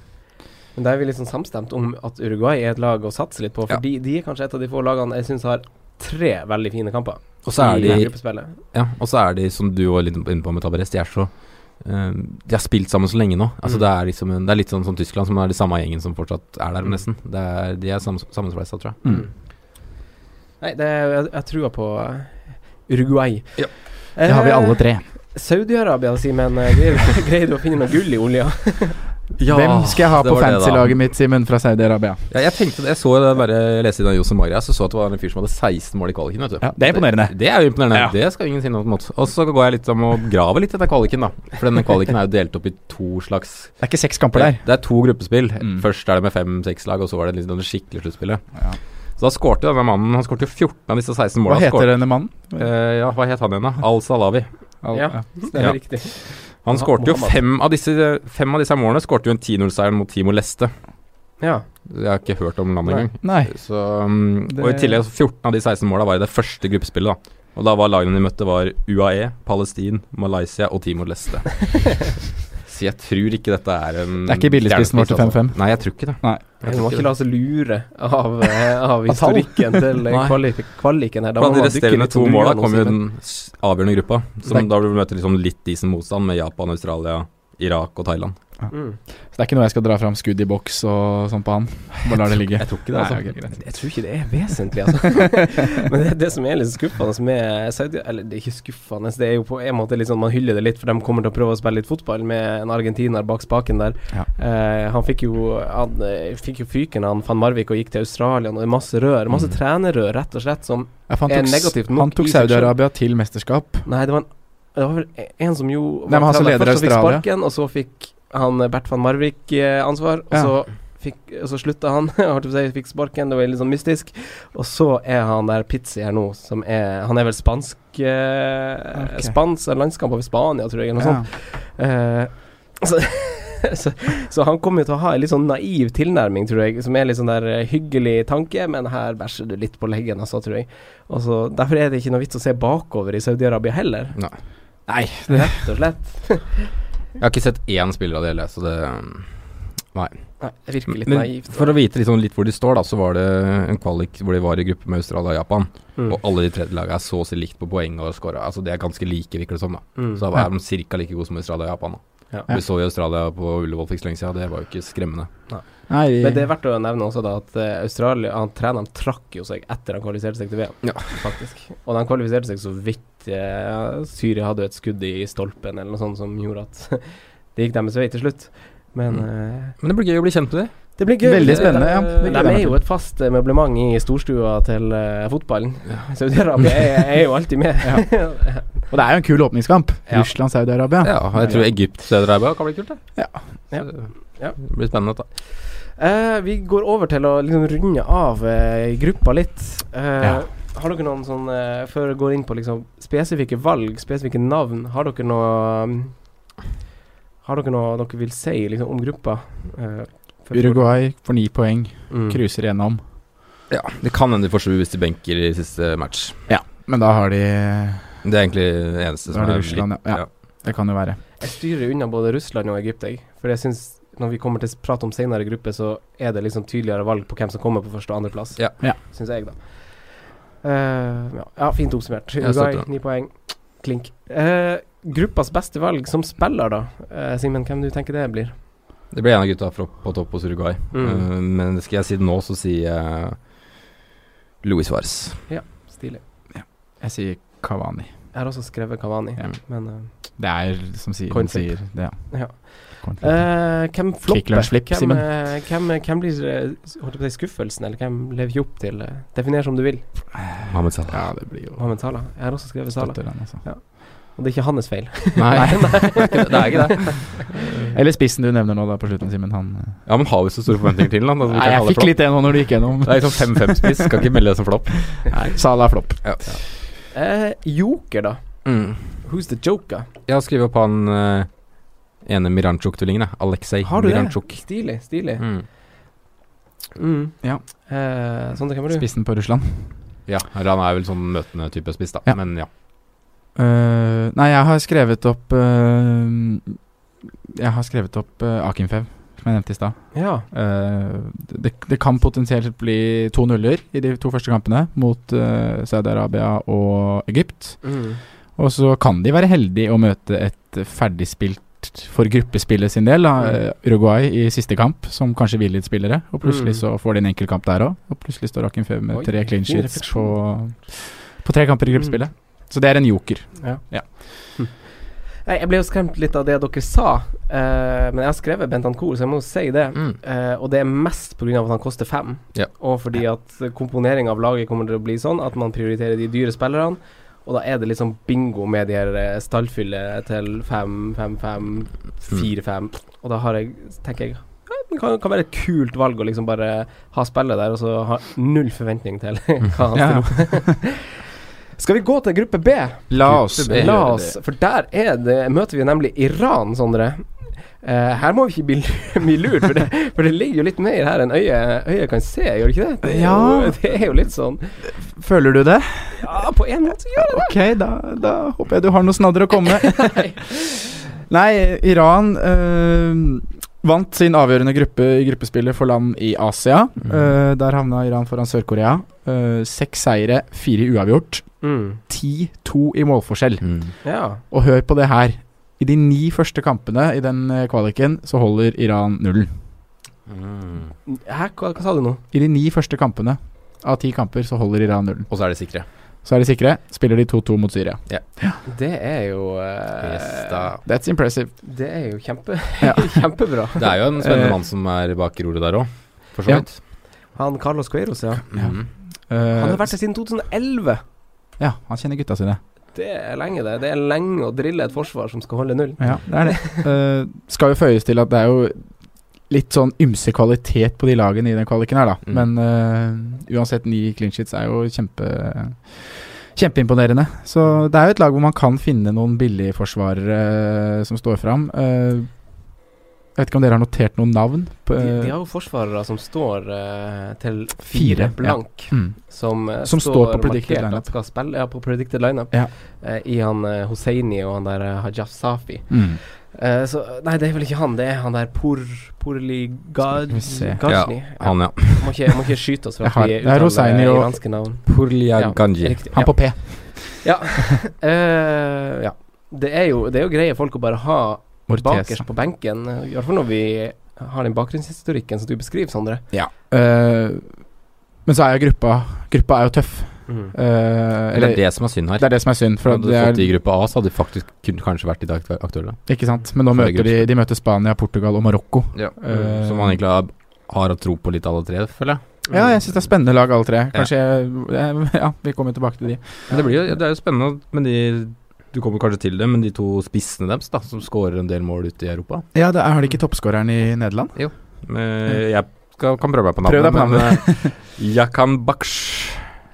Men der er vi sånn samstemt om at Uruguay er et lag å satse litt på. For Ja. de, de er kanskje et av de få lagene jeg syns har tre veldig fine kamper Og så er i de. Ja, og så er de, som du var litt inne på med Tabares, de er så eh, De har spilt sammen så lenge nå. Altså Mm. det, er liksom en, det er litt sånn som Tyskland, som er de samme gjengen som fortsatt er der, nesten. Det er, de er sam, sammensveisa, tror jeg. Mm. Nei, det er, jeg, jeg tror på eh, Uruguay. Ja. Det har vi alle tre. Saudi-Arabia, Simen. eh, Greier, greier du å finne noe gull i olja? Hvem skal jeg ha på fantasy-laget mitt, Simen, fra Saudi-Arabia? Ja, jeg tenkte jeg så det bare leste i den Jose Maria, så så at det var en fyr som hadde 16 mål i kvaliken. Vet du. Ja, det er imponerende. Det, det er jo imponerende. Ja. Det skal ingen si noe mot. Og så går jeg litt om å grave litt etter kvaliken, da. For denne kvaliken er jo delt opp i to slags Det er ikke seks kamper der. Det er to gruppespill. Mm. Først er det med fem-seks lag, og så var det liksom det skikkelige sluttspillet. Ja. Så da skårte denne mannen Han skårte 14 av disse 16 målene. Hva heter denne mannen? Uh, ja, hva het han igjen, da? Al-Salawi. Al- Ja. Det er Ja. riktig. Han skårte jo fem av disse Fem av disse målene skårte jo en 10-0-seier mot Timo Leste. Ja. Jeg har ikke hørt om landet engang. Nei. Så, um, Det- Og i tillegg 14 av de 16 måla var i det første gruppespillet. da Og da var lagene de møtte, var UAE, Palestin, Malaysia og Timor Leste. Så jeg tror ikke dette er en Det er ikke billigspissen vår til stjernepris, 5-5. Altså. Nei, jeg tror ikke det. Nei. Jeg må ikke la oss lure av, eh, av historikken til Nei. kvaliken her. Da Blant de resterende to måla kommer kom jo den avgjørende gruppa. Som da vil du møte liksom litt decent motstand med Japan, Australia, Irak og Thailand. Mm. Så det er ikke noe jeg skal dra fram skudd i boks og sånn på han. Bare lar det ligge. Jeg tror ikke det, altså. Nei, okay, Jeg tror ikke det er vesentlig, altså. Men det, det som er litt skuffende med Saudi Eller det er ikke skuffende, det er jo på en måte litt sånn man hyller det litt, for de kommer til å prøve å spille litt fotball med en argentiner bak spaken der. Ja. Eh, han fikk jo Han eh, fikk jo fyken, han van Marvik, og gikk til Australia. Og det er masse rør. Masse Mm. trenerrør, rett og slett, som Ja, er negativt nok han tok. Saudi-Arabia til mesterskap. Nei, det var, en, det var vel en som jo Nei, men han som leder Først så fikk sparken, og så fikk han eh, Bert van Marvik eh, ansvar. Og Ja. så fikk, og så slutta han. fikk sparken, det var litt sånn mystisk. Og så er han der Pizzi her nå, som er Han er vel spansk eh, okay. Spansk landskamp over Spania, tror jeg, eller noe Ja. sånt. Eh, så, så, så han kommer jo til å ha en litt sånn naiv tilnærming, tror jeg, som er litt sånn der eh, hyggelig tanke, men her bæsjer du litt på leggen, altså, tror jeg. Og så Derfor er det ikke noe vits å se bakover i Saudi-Arabia heller, Nei. Nei, rett og slett. Jeg har ikke sett én spiller av det hele, så det Nei, det virker litt Men naivt. for å vite liksom litt hvor de står, da, så var det en kvalik hvor de var i gruppe med Australia og Japan. Mm. Og alle de tredje lagene er så å si likt på poeng og scora. Altså, de er ganske like, virker det som. da Mm. Så da er de ca. like gode som Australia og Japan. da Ja. Vi så jo Australia på Ullevål for ikke så lenge siden, det var jo ikke skremmende. Nei vi- Men det er verdt å nevne også da at eh, Australia Han treneren trakk jo seg etter han kvalifiserte seg til VM, Ja. faktisk. Og han kvalifiserte seg så vidt eh, Syria hadde et skudd i stolpen eller noe sånt som gjorde at det gikk deres vei til slutt. Men Mm. uh, Men det blir gøy å bli kjent med det. det blir gøy. Veldig spennende, ja. De, de er jo et fast eh, møblement i storstua til uh, fotballen. Saudi-Arabia er, er jo alltid med. Og det er jo en kul åpningskamp. Ja. Russland-Saudi-Arabia. Ja, jeg tror Egypt Saudi-Arabia kan bli kult, det. Ja. Ja. Så Ja. Det blir spennende. Da. uh, vi går over til å liksom runde av uh, gruppa litt. Uh, Ja. Har dere noen sånn eh, Før jeg går inn på liksom spesifikke valg, spesifikke navn, har dere noe um, Har dere noe dere vil si liksom, om gruppa? Uh, Uruguay får ni poeng, Mm. cruiser gjennom. Ja, Det kan hende de får sju hvis de benker i siste match. Ja, Men da har de Det er egentlig det eneste Da som er Russland, ja. ja. ja. Det kan jo være. Jeg styrer unna både Russland og Egypt, jeg. For jeg syns når vi kommer til å prate om senere gruppe, så er det liksom tydeligere valg på hvem som kommer på første og andreplass. Ja. Ja. Syns jeg, da. Eh, ja, ja, fint oppsummert. Uruguay, ni poeng. Klink. Uh, gruppas beste valg som spiller, da. Uh, Simen, hvem du tenker det blir? Det blir en av gutta fra, på topp hos Uruguay. Mm. Eh, men skal jeg si det nå, så sier jeg Luis Suárez. Stilig. Jeg sier Kavani. Jeg har også skrevet Kavani, Ja. men Det er som sier, sier det, Ja. Coin eh, Hvem flopper? Hvem, eh, hvem, hvem blir eh, holdt på skuffelsen, eller hvem lever ikke opp til Definer som du vil. Mohammed Salah. Ja, det blir jo Mohammed Salah. Jeg har også skrevet Salah. Altså. Og det er ikke hans feil. Nei, det er ikke det. Eller spissen du nevner nå da på slutten, Simen. Han Ja, men har vi så store forventninger til han? Nei, jeg fikk litt det nå når du gikk gjennom. Det er liksom 5-5-spiss, skal ikke melde det som flopp. Nei, Salah er flopp. Eh, joker, da. Mm. Who's the joker? Jeg har skrevet opp han eh, ene Miranchuk-tvillingen. Aleksej Miranchuk. Har du det? Stilig. Stilig. Mm. Mm. Ja. Eh, Sondre, hvem er du? Spissen på Russland. Ja, han er vel sånn møtende type spiss, da. Ja. Men ja. Uh, nei, jeg har skrevet opp uh, Jeg har skrevet opp uh, Akinfev, som jeg nevnte i stad. Ja. Eh, det, det kan potensielt bli to nuller i de to første kampene mot Saudi-Arabia og Egypt. Mm. Og så kan de være heldige å møte et ferdigspilt for gruppespillet sin del, da, Mm. eh, Uruguay i siste kamp, som kanskje vil litt spillere. Og plutselig Mm. så får de en enkeltkamp der òg. Og plutselig står Akinfev med Oi, tre clean sheets på, på tre kamper i gruppespillet. Så det er en joker. Nei, Jeg ble jo skremt litt av det dere sa, uh, men jeg har skrevet Bentancour, så jeg må jo si det. Mm. Uh, og det er mest pga. at han koster fem, Ja. og fordi at komponeringa av laget kommer til å bli sånn at man prioriterer de dyre spillerne. Og da er det liksom bingo med de her eh, stallfylle til fem, fem, fem, fire, fem. Og da har jeg, tenker jeg ja, det kan, kan være et kult valg å liksom bare ha spillet der, og så ha null forventning til hva han stiller opp. Skal vi gå til gruppe B? La oss Gruppe B. La oss, for der er det, møter vi nemlig Iran, Sondre. Uh, her må vi ikke bli, bli lurt, for det, for det ligger jo litt mer her enn øyet, øyet kan se, gjør det ikke det? Det er, Ja. jo, det er jo litt sånn Føler du det? Ja, på en måte gjør det det. Ok, da, da håper jeg du har noe snadder å komme med. Nei, Iran øh, vant sin avgjørende gruppe i gruppespillet for land i Asia. Mm. Uh, der havna Iran foran Sør-Korea. Uh, Seks seire, fire uavgjort. Mm. 10-2 i målforskjell. Mm. Ja. Og hør på det her. I de ni første kampene i den kvaliken så holder Iran nullen. Mm. Hæ, hva, hva sa du nå? I de ni første kampene av ti kamper så holder Iran nullen. Og så er de sikre. Så er de sikre. Spiller de 2-2 mot Syria. Det er jo uh, Yes, da. That's impressive. Det er jo kjempe, Ja. kjempebra. Det er jo en spennende Eh, mann som er bak roret der òg, for så Ja. vidt. Han Carlos Queiroz, ja. Ja. Mm. Han har vært der siden 2011. ja, han kjenner gutta sine. Det er lenge, det. Det er lenge å drille et forsvar som skal holde null. Ja, det er det. uh, skal jo føyes til at det er jo litt sånn ymse kvalitet på de lagene i den kvaliken her, da. Mm. Men uh, uansett, ni clean sheets er jo kjempe Kjempeimponerende. Så det er jo et lag hvor man kan finne noen billigforsvarere uh, som står fram. Uh, jeg vet ikke om dere har notert noen navn? På, De, eh, de har jo forsvarere som står eh, til Fire, fire blank. mm. Som, eh, Som står på predicted lineup. Skal spille, ja, på predicted lineup. Ja. Eh, I han eh, Hosseini og han der eh, Hajaf Safi. Mm. Eh, så Nei, det er vel ikke han. Det er han der Por, Porli Gajni. se. Han, ja. Må, ikke, må ikke skyte oss for at vi er uttaler iranske navn. Ja, Ganji. Han ja. på P. Ja. uh, ja. Det er, jo, det er jo greie folk å bare ha bakerst på benken. I hvert fall når vi har den bakgrunnshistorikken som du beskriver, Sondre. Ja. Uh, men så er jo gruppa Gruppa er jo tøff. Eh, Det eller er det som er synd her. det er det som er synd. For Hadde du fått de i gruppa A, så hadde de faktisk kun, kanskje vært i dag aktuelle. ikke sant? Men nå For er møter de, de møter Spania, Portugal og Marokko. Ja. Uh, Som man egentlig har, har å tro på litt alle tre, føler jeg. Ja, jeg syns det er spennende lag, alle tre. Kanskje Ja, Ja, vi kommer tilbake til de. Men det, blir jo, det er jo spennende med de Du kommer kanskje til det, men de to spissene deres, da, som skårer en del mål ute i Europa. Ja, det er, Har de ikke toppskåreren i Nederland? Men jeg skal, kan prøve meg på navnet. Prøv deg på navnet. Jakan Baksh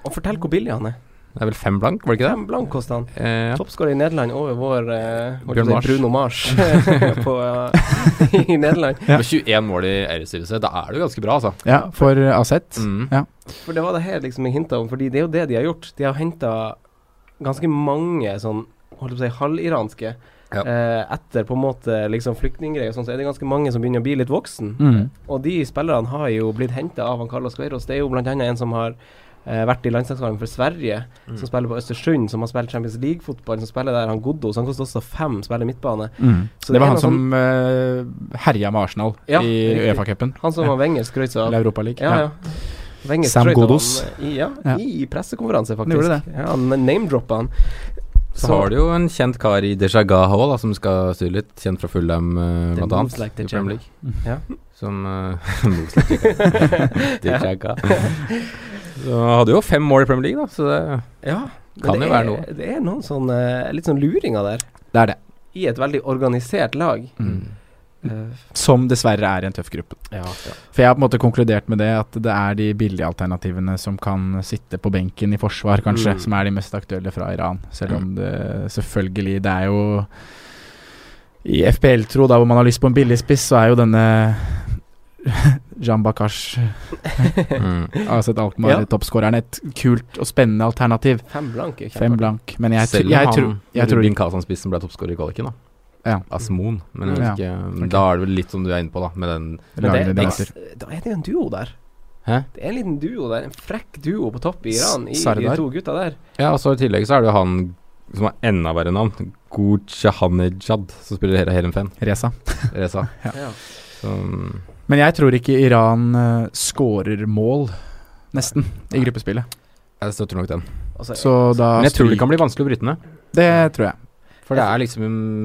Og fortell hvor billig han er. Det er vel fem blank, var det ikke det? Fem blank kosta han. Eh, ja. Toppskårer i Nederland over vår eh, Mars. Bruno Mars på, eh, i Nederland. Ja. Med 21 mål i Eredivisie, da er det jo ganske bra, altså. Ja, for Aset. Mm. Ja. For det var det her liksom jeg hinta om, fordi det er jo det de har gjort. De har henta ganske mange sånn holdt på å si halviranske. Ja. Eh, etter på en måte liksom flyktninggreier og sånn, så er det ganske mange som begynner å bli litt voksen. Mm. Og de spillerne har jo blitt henta av han Carlos Queiroz. Det er jo blant annet en som har eh, vært i landslagskampen for Sverige, Mm. som spiller på Østersund, som har spilt Champions League-fotball, som spiller der han Goddo, så han koster også fem, spiller midtbane. Mm. Så det det var han som uh, herja med Arsenal Ja, i. Uefa-cupen. Han som Ja. var Wenger skrøt av. Eller Europa League. Ja, ja. Wenger Sam Ghoddos. han, I, ja, Ja. i pressekonferanse, faktisk. faktisk. gjorde Ja, han name-droppa han. Så, har du jo en kjent kar i Deja da, som skal styre litt. Kjent fra Fulham, uh, blant moves annet. like i. Premier League. Ja. Som uh, moves like Dejaga. Så hadde jo fem mål i Premier League, da, så det Ja, Kan det jo er, være noe. Det er noen sånn eh, litt sånn luringer der, Det er det. i et veldig organisert lag. Mm. Eh, Som dessverre er i en tøff gruppe. ja, For jeg har på en måte konkludert med det at det er de billige alternativene som kan sitte på benken i forsvar, kanskje, Mm. som er de mest aktuelle fra Iran. Selv om det selvfølgelig Det er jo I FPL-tro, da hvor man har lyst på en billig spiss, så er jo denne Jan Bakash, mm. Aset Alkmaar, Ja. toppskåreren, et kult og spennende alternativ. Fem blank Fem blank. Men jeg, Selv om jeg, han tror jeg tror Rubin Kazan-spissen ble toppskårer i kvaliken, da. Ja. Asmon. Men jeg Ja. vet ikke Ok. Da er det vel litt som du er inne på, da, med den Men det, det, da er det jo en duo der. Hæ? Det er en liten duo der. En frekk duo på topp i Iran, i Sardar. de to gutta der. Ja, og så i tillegg så er det jo han som har enda verre navn. Gujahanejad, som spiller Helen Fenn. Reza. Reza. Ja. Ja. Så, Men jeg tror ikke Iran uh, scorer mål, nesten, i gruppespillet. jeg støtter nok den. Altså, Så da Men jeg tror det kan bli vanskelig å bryte ned. Det tror jeg. For det er liksom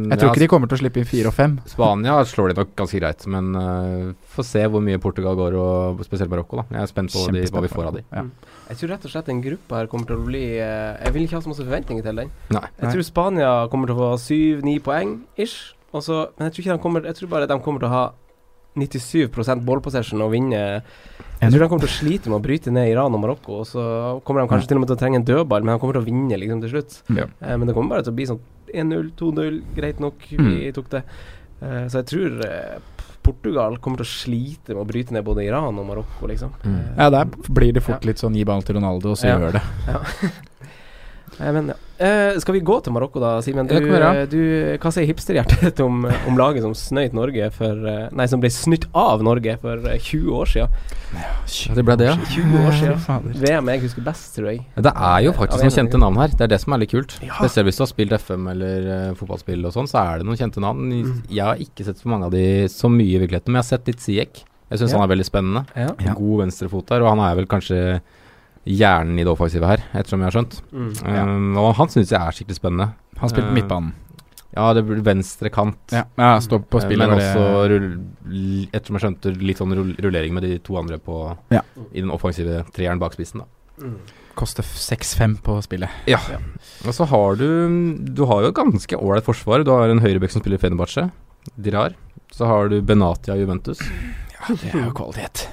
Jeg tror ikke de kommer til å slippe inn fire og fem. Spania slår de nok ganske greit, men uh, får se hvor mye Portugal går, og spesielt Marokko. da Jeg er spent på de, hva vi får av de. Ja. Jeg tror rett og slett den gruppa her kommer til å bli eh, Jeg vil ikke ha så masse forventninger til den. Nei. Jeg tror Spania kommer til å få syv-ni poeng ish. Også, men jeg tror, ikke de kommer, jeg tror bare de kommer til å ha 97 ballpossession og vinne. Jeg tror de kommer til å slite med å bryte ned Iran og Marokko. Og så kommer de kanskje til og med til å trenge en dødball, men de kommer til å vinne liksom til slutt. Ja. Eh, men det kommer bare til å bli sånn 1-0, 2-0, greit nok, vi Mm. tok det. Eh, så jeg tror eh, Portugal kommer til å slite med å bryte ned både Iran og Marokko, liksom. Mm. Eh, Ja, der blir det fort litt sånn gi ball til Ronaldo, og så Ja. gjør det. Eh, men, ja. eh, skal vi gå til Marokko da, Simen? Du, eh, du, hva sier hipsterhjertet om, om laget som snøyt Norge for eh, Nei, som ble snytt av Norge for eh, 20 år siden? Ja, det ble det, ja. 20 år siden. VM jeg husker best, tror jeg. Det er jo faktisk noen kjente navn her. Det er det som er litt kult. Ja. Spesielt hvis du har spilt FM eller uh, fotballspill og sånn, så er det noen kjente navn. Mm. Jeg har ikke sett så mange av de så mye i virkeligheten, men jeg har sett litt Siek. Jeg syns Ja. han er veldig spennende. Ja. Ja. God venstrefot der, og han er vel kanskje hjernen i det offensive her, ettersom jeg har skjønt. Mm. Um, og han syns jeg er skikkelig spennende. Han spilte på Eh, midtbanen. Ja, det blir venstre kant. Ja, ja stå på Eh, spillet. Men også, rull, ettersom jeg skjønte, litt sånn rullering med de to andre på Ja. i den offensive treeren bak spissen. da Mm. Koster 6-5 på spillet. Ja Og så har du Du har jo et ganske ålreit forsvar. Du har en høyrebekk som spiller Fenebache, Dirar. Så har du Benatia Juventus. Ja, det er jo kvalitet.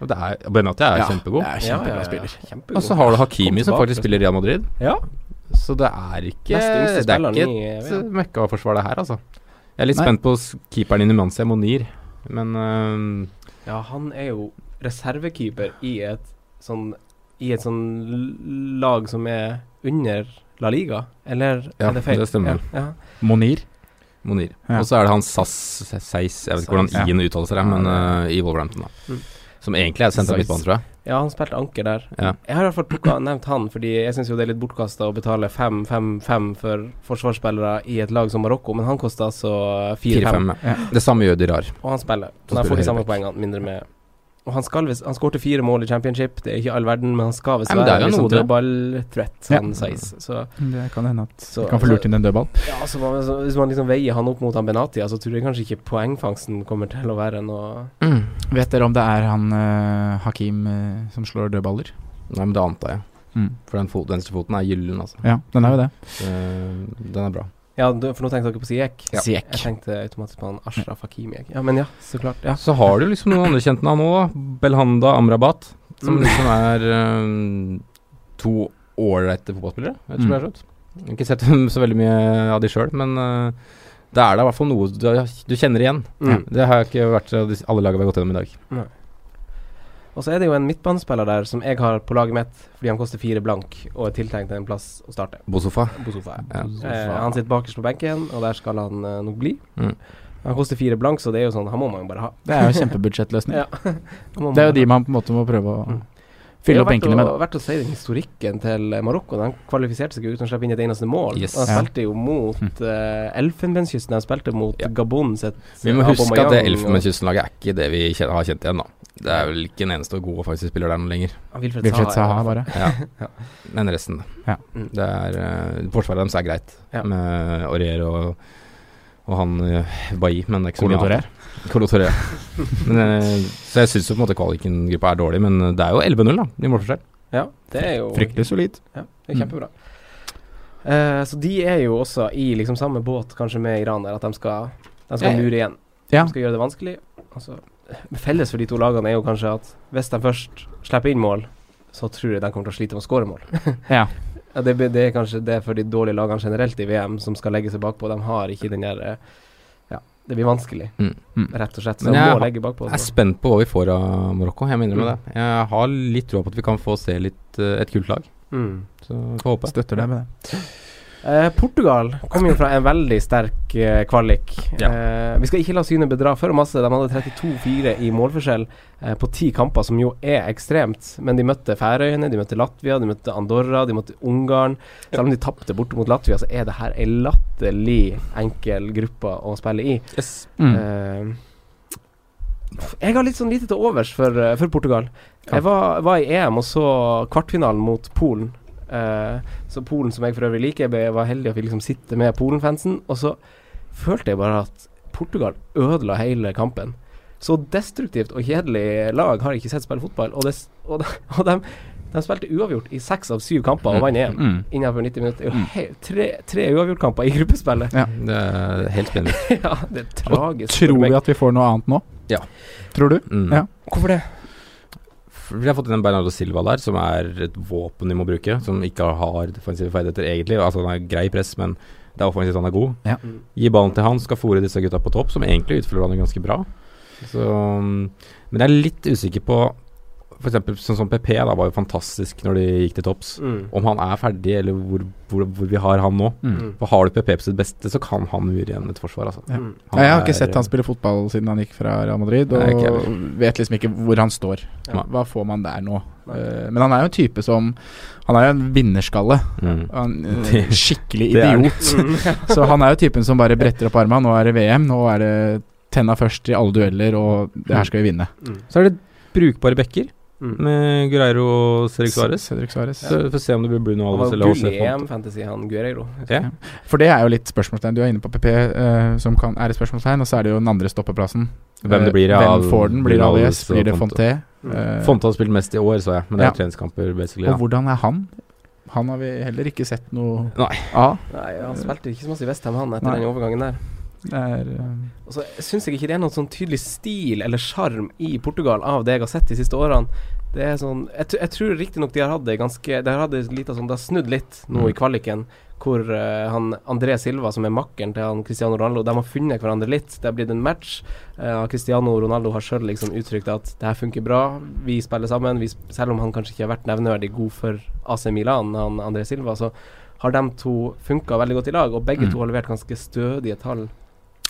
Det er, Benatia er Ja, kjempegod. Er Ja, kjempebra ja, ja. spiller. Kjempegod. Og så har du Hakimi, som faktisk spiller Real Madrid. Ja. Så det er ikke Det er ikke et VM. møkkaforsvar, det her, altså. Jeg er litt Nei. spent på keeperen i Numancia, Monir. Men uh, Ja, han er jo reservekeeper i et sånn I et sånn lag som er under La Liga, eller Ja, er det feil? det stemmer. Ja, ja. Monir. Monir. Ja. Og så er det han Sass Seis, jeg vet ikke hvordan. I-en uttaler seg, men øh, i Wolverhampton, da. Mm. Som egentlig er sentra midtbane, tror jeg. Ja, han spilte anker der. Ja. Jeg har i hvert fall plukka, nevnt han, fordi jeg syns jo det er litt bortkasta å betale 5-5-5 for forsvarsspillere i et lag som Marokko, men han koster altså 4-5, 4-5. ja. Det samme gjør Dirar. og han spiller. Så han får de samme poengene, mindre med Og han skal visst Han skårte fire mål i championship, det er ikke all verden, men han skal visst være En liksom dødballthreat, Ja. han size. Så Det kan hende at Så- kan få lurt inn en dødball. Ja, så, så hvis man liksom veier han opp mot han Benatia, så tror jeg kanskje ikke poengfangsten kommer til å være noe Vet dere om det er han uh, Hakim uh, som slår dødballer? Nei, men det antar jeg. Mm. For den fot, venstrefoten er gyllen, altså. Ja, den er jo det. Uh, den er bra. Ja, for nå tenkte dere på Siek. Ja. Jeg tenkte automatisk på han Ashraf Hakimi. Ja, men ja, så klart. Ja. Så har du liksom noen andre kjente navn òg, da. Belhanda Amrabat. Som Mm. liksom er um, to ålreite fotballspillere, ettersom Mm. jeg har skjønt. Jeg har ikke sett så veldig mye av de sjøl, men uh, det er da i hvert fall noe du, du kjenner igjen. Mm. Det har ikke vært alle lagene vi har gått gjennom i dag. Og så er det jo en midtbanespiller der som jeg har på laget mitt fordi han koster fire blank og er tiltenkt en plass å starte. Bosofa. Bosofa. Ja. Eh, han sitter bakerst på benken, og der skal han eh, nok bli. Mm. Han koster fire blank, så det er jo sånn Han må man jo bare ha. Det er jo kjempebudsjettløsning. Ja. Det er jo de man på en måte må prøve å Mm. Fylle Det opp er benkene med. Det å, verdt å si den historikken til eh, Marokko. De kvalifiserte seg ikke uten å slippe inn et eneste mål. Yes. De spilte jo mot Mm. uh, Elfenbenskysten. De spilte mot Ja. Gabon sitt Vi må huske at det Elfenbenskysten-laget er ikke det vi kjen- har kjent igjen, da. Det er vel ikke en eneste god offensiv spiller der nå lenger. Wilfred Saha, Saha, bare. Ja. Ja. Men resten. Ja. Mm. Det er uh, Forsvaret deres er greit, Ja. med Aurier og, og han uh, Bailly, men det er ikke så mye annet. Men, eh, så jeg syns jo på en måte kvaliken-gruppa er dårlig, men det er jo 11-0, da, i målforskjell. Ja, det er jo Fryktelig solid. Ja, det er kjempebra. Eh, så de er jo også i liksom samme båt kanskje med Iran der, at de skal, de skal mure igjen. Ja. De skal gjøre det vanskelig. Altså, felles for de to lagene er jo kanskje at hvis de først slipper inn mål, så tror jeg de kommer til å slite med å skåre mål. Ja. Ja, det, det er kanskje det for de dårlige lagene generelt i VM som skal legge seg bakpå. De har ikke den der eh, det blir vanskelig, Mm. Mm. rett og slett. Så Men jeg må legge bakpå. Jeg er spent på hva vi får av Marokko, jeg minner innrømme Mm. det. Jeg har litt tro på at vi kan få se litt eh, et kult lag, Mm. så får håpe. Støtter deg med det. Eh, Portugal kom jo fra en veldig sterk eh, kvalik. Ja. Eh, vi skal ikke la synet bedra for masse. De hadde 32-4 i målforskjell eh, på ti kamper, som jo er ekstremt. Men de møtte Færøyene, de møtte Latvia, de møtte Andorra, de møtte Ungarn. Selv om de tapte borte mot Latvia, så er det her ei latterlig enkel gruppe å spille i. Mm. Eh, jeg har litt sånn lite til overs for, for Portugal. Ja. Jeg var, var i EM og så kvartfinalen mot Polen. Eh, så Polen, som jeg for øvrig liker, jeg var heldig og fikk liksom sitte med Polen-fansen. Og så følte jeg bare at Portugal ødela hele kampen. Så destruktivt og kjedelig lag har jeg ikke sett spille fotball. Og, det, og, de, og de, de spilte uavgjort i seks av syv kamper og vant EM Mm. innenfor 90 minutter. Er jo Mm. he- tre, tre uavgjortkamper i gruppespillet. Ja. Det er helt spennende. ja, det er tragisk. Og Tror vi at vi får noe annet nå? Ja. Tror du? Mm. Ja. Hvorfor det? Vi har fått inn en Bernardo Silva der, som er et våpen vi må bruke. Som ikke har defensive ferdigheter egentlig. Altså Han er grei press, men det er offensivt han er god. Ja. Gi ballen til han, skal fòre disse gutta på topp, som egentlig utfører han ganske bra. Så, mm, men jeg er litt usikker på For eksempel sånn som PP da var jo fantastisk når de gikk til topps. Mm. Om han er ferdig, eller hvor, hvor, hvor vi har han nå. Mm. For har du PP på sitt beste, så kan han mure igjen et forsvar, altså. Ja. Ja, jeg har ikke er- sett han spille fotball siden han gikk fra Real Madrid, Nei, og vet liksom ikke hvor han står. Ja. Hva får man der nå? Nei. Eh, men han er jo en type som Han er jo en vinnerskalle. Mm. En, eh, skikkelig idiot. Mm. Så han er jo typen som bare bretter opp armene. Nå er det VM, nå er det tenna først i alle dueller, og det her skal vi vinne. Mm. Så er det brukbare bekker Mm. med Guerreiro og Cedric Suárez. Cedric Suárez. Så vi får se om det blir Bruno Alves eller Jose. EM-fantasy, han Guerreiro. Ja. For det er jo litt spørsmålstegn. Du er inne på PP, uh, som kan, er et spørsmålstegn, og så er det jo den andre stoppeplassen. Hvem det Eh, blir av Hvem får den? Blir det Alves Blir det Fonte. Mm. Eh, Fonte har spilt mest i år, så jeg, men det er Ja. treningskamper, basically. Og hvordan er han? Han har vi heller ikke sett noe Nei. av. Nei, han spilte ikke så mye i Westham, han, etter Nei. den overgangen der. Det er uh... Og så syns jeg ikke det er noen sånn tydelig stil eller sjarm i Portugal av det jeg har sett de siste årene. Det er sånn Jeg, jeg tror riktignok de har hatt det ganske De har hatt det litt sånn Det har snudd litt nå Mm. i kvaliken, hvor uh, han André Silva, som er makkeren til han Cristiano Ronaldo, de har funnet hverandre litt. Det har blitt en match. Uh, Cristiano Ronaldo har sjøl liksom uttrykt at det her funker bra, vi spiller sammen. Vi, sp- selv om han kanskje ikke har vært nevneverdig god for AC Milan, han André Silva, så har de to funka veldig godt i lag, og begge Mm. to har levert ganske stødige tall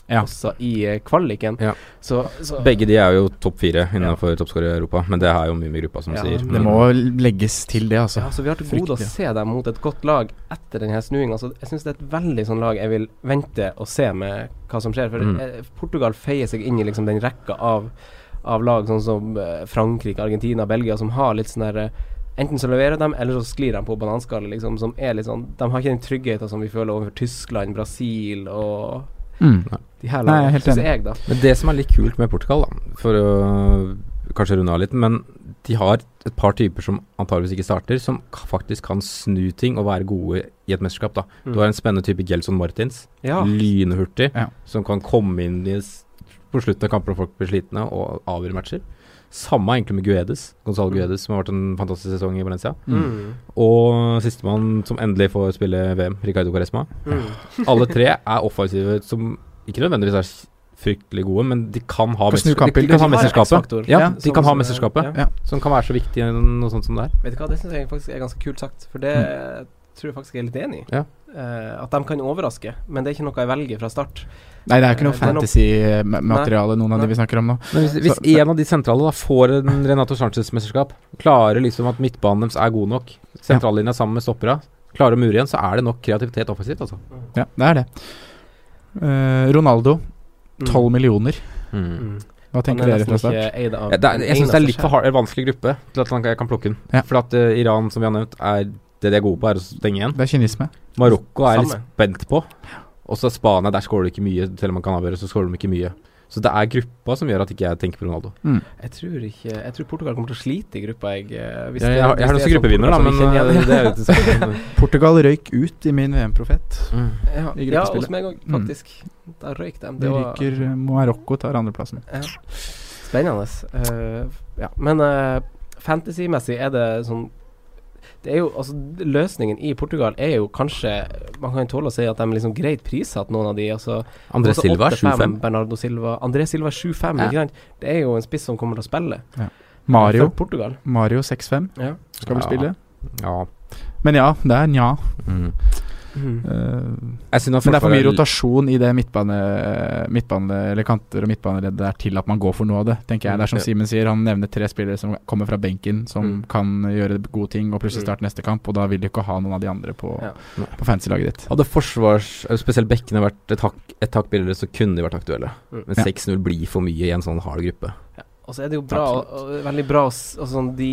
Ja. også i eh, kvaliken. Ja. Så, så Begge de er jo topp fire innenfor toppskårer i Europa, men det er jo mye med gruppa, som Ja, sier. men- Det må legges til, det, altså. ja, så vi har til gode å se dem mot et godt lag etter denne snuinga. Så jeg syns det er et veldig sånn lag jeg vil vente og se med hva som skjer. For Mm. eh, Portugal feier seg inn i liksom den rekka av, av lag sånn som eh, Frankrike, Argentina, Belgia, som har litt sånn der eh, Enten så leverer de, eller så sklir de på bananskallet, liksom. Som er litt sånn De har ikke den tryggheten som vi føler overfor Tyskland, Brasil og Mm. de her Nei, er lagene, helt enig. jeg, da. Men det som er litt kult med Portugal, da, for å kanskje runde av litt, men de har et par typer som antageligvis ikke starter, som faktisk kan snu ting og være gode i et mesterskap. da. Mm. Du har en spennende type Gelson Martins, Ja. lynhurtig, Ja. som kan komme inn i, på slutten av kamper når folk blir slitne, og avgjøre matcher. Samme egentlig med Guedes, Gonzalo Mm. Guedes, som har vært en fantastisk sesong i Valencia. Mm. Og sistemann som endelig får spille VM, Ricardo Caresma. Mm. Alle tre er offensive som ikke nødvendigvis er fryktelig gode, men de kan ha, mester- de, de kan ha mesterskapet. Ja, Ja, de kan ha er- mesterskapet, ja. Som kan være så viktig i noe sånt som det er. Vet du hva, det syns jeg faktisk er ganske kult sagt, for det tror jeg faktisk jeg er litt enig i. Ja. Uh, at de kan overraske, men det er ikke noe jeg velger fra start. Nei, det er ikke noe noe- fantasy-materiale, noen av de vi snakker om nå. Men hvis, hvis Så- en av de sentrale da får en Renato Sanchez-mesterskap, klarer liksom at midtbanen deres er god nok, sentrallinja sammen med stoppera, klarer å mure igjen, så er det nok kreativitet offensivt, altså. Ja, det er det. Uh, Ronaldo, 12 millioner. Mm. Hva tenker dere fra start? er, jeg syns det er litt for hard, vanskelig gruppe til at han, jeg kan plukke den. Ja. For at Iran, som vi har nevnt, er det de er gode på, er å stenge igjen. Det er kynisme. Marokko er jeg litt spent på. Og så Spania, der skårer du ikke mye. Selv om man kan avgjøre, så skårer de ikke mye. Så det er gruppa som gjør at ikke jeg tenker på Ronaldo. Jeg tror ikke Jeg tror Portugal kommer til å slite i gruppa, jeg. Hvis ja, Jeg, jeg, jeg har også sånn gruppevinner, da, men eh, det er jo ikke Portugal røyk ut i min VM-profet. mm. Ja, ja, hos meg òg, Mm. faktisk. Da røyk de. De Det var ryker eh, Marokko tar andreplassen. ja. spennende. Uh, ja. Men uh, fantasy-messig er det sånn det er jo, altså Løsningen i Portugal er jo kanskje Man kan tåle å si at de er liksom greit prissatt, noen av de. Altså, André Silva er 7-5. Bernardo Silva André Silva er 7-5, Ja. ikke sant? Det er jo en spiss som kommer til å spille. Mario, For Mario 6-5 Ja. skal vel Ja. spille. Ja. Men ja, det er nja. Mm. Mhm. Uh, Jeg synes men det er for mye rotasjon i det midtbane, midtbane eller kanter og midtbaneleddet der til at man går for noe av det, tenker jeg. Det er som Simen sier, han nevner tre spillere som kommer fra benken, som Mm. kan gjøre gode ting og plutselig Mm. starte neste kamp, og da vil du ikke ha noen av de andre på, Ja. på fancy-laget ditt. Hadde forsvars, eh, spesielt bekkene vært et hakk, et hakk billigere, så kunne de vært aktuelle. Mm. Men 6-0 blir for mye i en sånn hard gruppe. Og så er det jo bra, og, veldig bra å og sånn, de,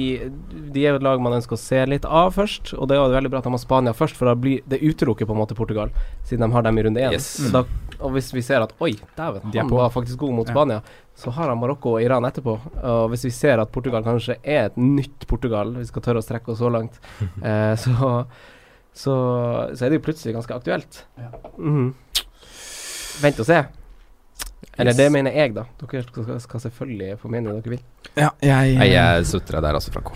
de er jo et lag man ønsker å se litt av først, og det er jo veldig bra at de har Spania først, for da blir det utelukker på en måte Portugal, siden de har dem i runde én. Yes. Da, og hvis vi ser at oi, dæven, han var faktisk god mot Ja. Spania, så har han Marokko og Iran etterpå. Og hvis vi ser at Portugal kanskje er et nytt Portugal, vi skal tørre å strekke oss så langt, eh, så, så, så er det jo plutselig ganske aktuelt. Mhm. Vent og se. Eller Yes. det mener jeg, da. Dere skal, skal selvfølgelig få mene det dere vil. Ja, jeg, Nei, jeg støtter der, altså, Franco.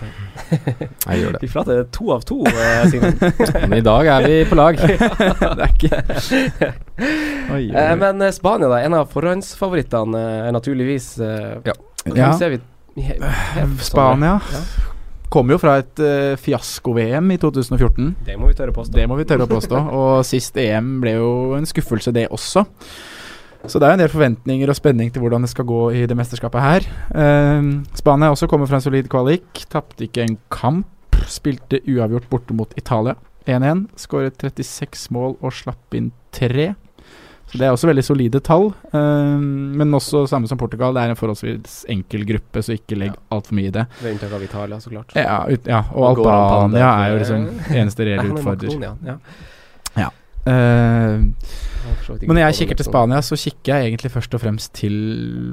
Jeg gjør det. De flate to av to, eh, Simen. Men i dag er vi på lag. det er ikke Oi, oi, Eh, men eh, Spania, da. En av forhåndsfavorittene naturligvis eh, Ja. Ja. ser vi helt Spania Ja. kom jo fra et uh, fiasko-VM i 2014. Det må vi tørre påstå. Det må vi tørre å påstå. Og sist EM ble jo en skuffelse, det også. Så det er en del forventninger og spenning til hvordan det skal gå i det mesterskapet her. Eh, Spania også kommer fra en solid kvalik. Tapte ikke en kamp. Spilte uavgjort borte mot Italia 1-1. Skåret 36 mål og slapp inn tre. Så Det er også veldig solide tall. Uh, men også samme som Portugal, det er en forholdsvis enkel gruppe, så ikke legg altfor mye i det. Ved unntak av Italia, så klart. Ja, ut, ja og Og Albania er jo liksom eneste reelle er utfordrer. Ja. Ja. Ikke Men når jeg kikker til Spania, så kikker jeg egentlig først og fremst til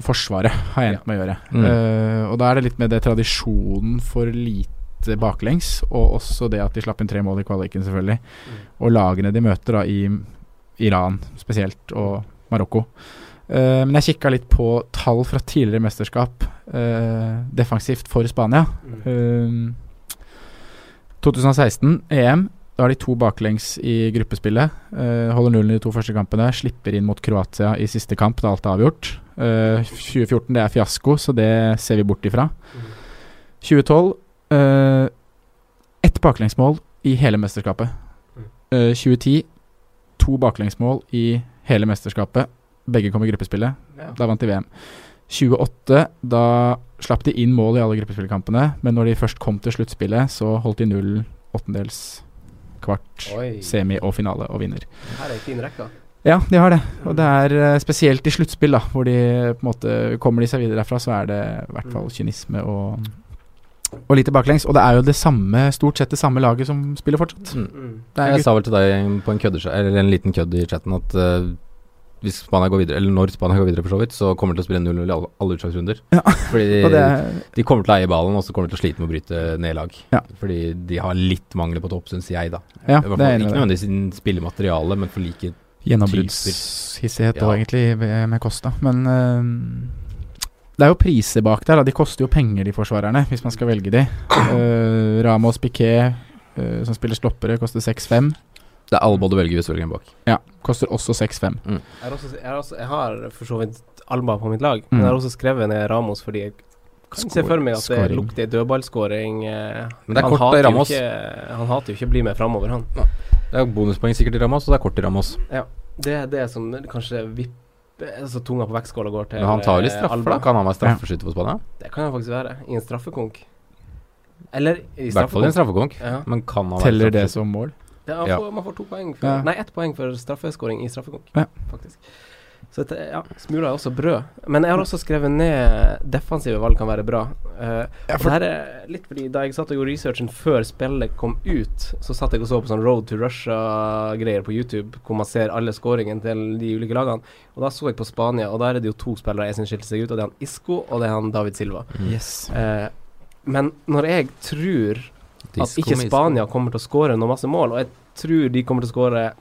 Forsvaret, har jeg endt med å gjøre. Mm. Uh, og da er det litt med det tradisjonen for lite baklengs, og også det at de slapp inn tre mål i kvaliken, selvfølgelig. Mm. Og lagene de møter, da, i Iran spesielt, og Marokko. Uh, men jeg kikka litt på tall fra tidligere mesterskap eh, defensivt for Spania. Mm. Eh, 2016 EM. Da har de to baklengs i gruppespillet. Uh, holder nullen i de to første kampene. Slipper inn mot Kroatia i siste kamp da alt er avgjort. Uh, 2014 det er fiasko, så det ser vi bort ifra. Mm. 2012 uh, ett baklengsmål i hele mesterskapet. Mm. Eh, 2010 to baklengsmål i hele mesterskapet. Begge kom i gruppespillet. Ja. Da vant de VM. 28, da slapp de inn mål i alle gruppespillkampene, men når de først kom til sluttspillet, så holdt de null, åttendels, kvart, Oi. semi og finale og vinner. Her er ei fin rekke. Ja, de har det. Og det er eh, spesielt i sluttspill, da, hvor de på en måte kommer de seg videre derfra, så er det i hvert fall kynisme og og litt baklengs. Og det er jo det samme, stort sett det samme laget som spiller fortsatt. Mm. Mm. Det er Jeg gutt- sa vel til deg på en kødder, eller en liten kødd i chatten at eh, hvis Spania går videre, eller når Spania går videre for så vidt, så kommer de til å spille 0-0 i alle, alle utslagsrunder. Ja. Fordi de, er, de kommer til å eie ballen, og så kommer de til å slite med å bryte ned lag. Ja. Fordi de har litt mangler på topp, syns jeg, da. ja, I hvert fall ikke nødvendigvis spillemateriale, men for like Gjennombruddshissighet Ja. egentlig, med Costa. Men uh, det er jo priser bak der. Da. De koster jo penger, de forsvarerne, hvis man skal velge de. Uh, Ramos Piquet, uh, som spiller stoppere, koster 6-5. Det er alle både velger hvis du velger en bak. Ja, koster også 6-5. Jeg har, jeg, jeg har for så vidt Alba på mitt lag, Mm. men jeg har også skrevet ned Ramos fordi jeg kan se for meg at det Skåring. lukter dødballskåring. eh, Men det er han kort hater i Ramos. Ikke, han hater jo ikke å bli med framover, han. Det er bonuspoeng sikkert i Ramos, og det er kort i Ramos. Ja. Det er det som kanskje vipper altså, tunga på vektskåla går til Men han tar jo litt eh, straffer, Alba. da. Kan han være straffeskytter for Spania? Det kan han faktisk være, i en straffekonk. Eller i I hvert fall i en straffekonk. straffekonk. Ja. Men kan han være Teller det som mål? Ja, man, Ja. får, man får to poeng for, Ja. Nei, ett poeng for straffeskåring i straffekonk, Ja. faktisk. Så dette, ja, smuler er også brød. Men jeg har også skrevet ned defensive valg kan være bra. Eh, og det her er litt fordi Da jeg satt og gjorde researchen før spillet kom ut, så satt jeg og så på sånn Road to Russia-greier på YouTube, hvor man ser alle skåringene til de ulike lagene. Og da så jeg på Spania, og der er det jo to spillere jeg syns skilte seg ut, og det er han Isco og det er han David Silva. Mm. Yes. Uh, men når jeg tror at ikke Spania kommer til å skåre noe masse mål, og jeg tror de kommer til å skåre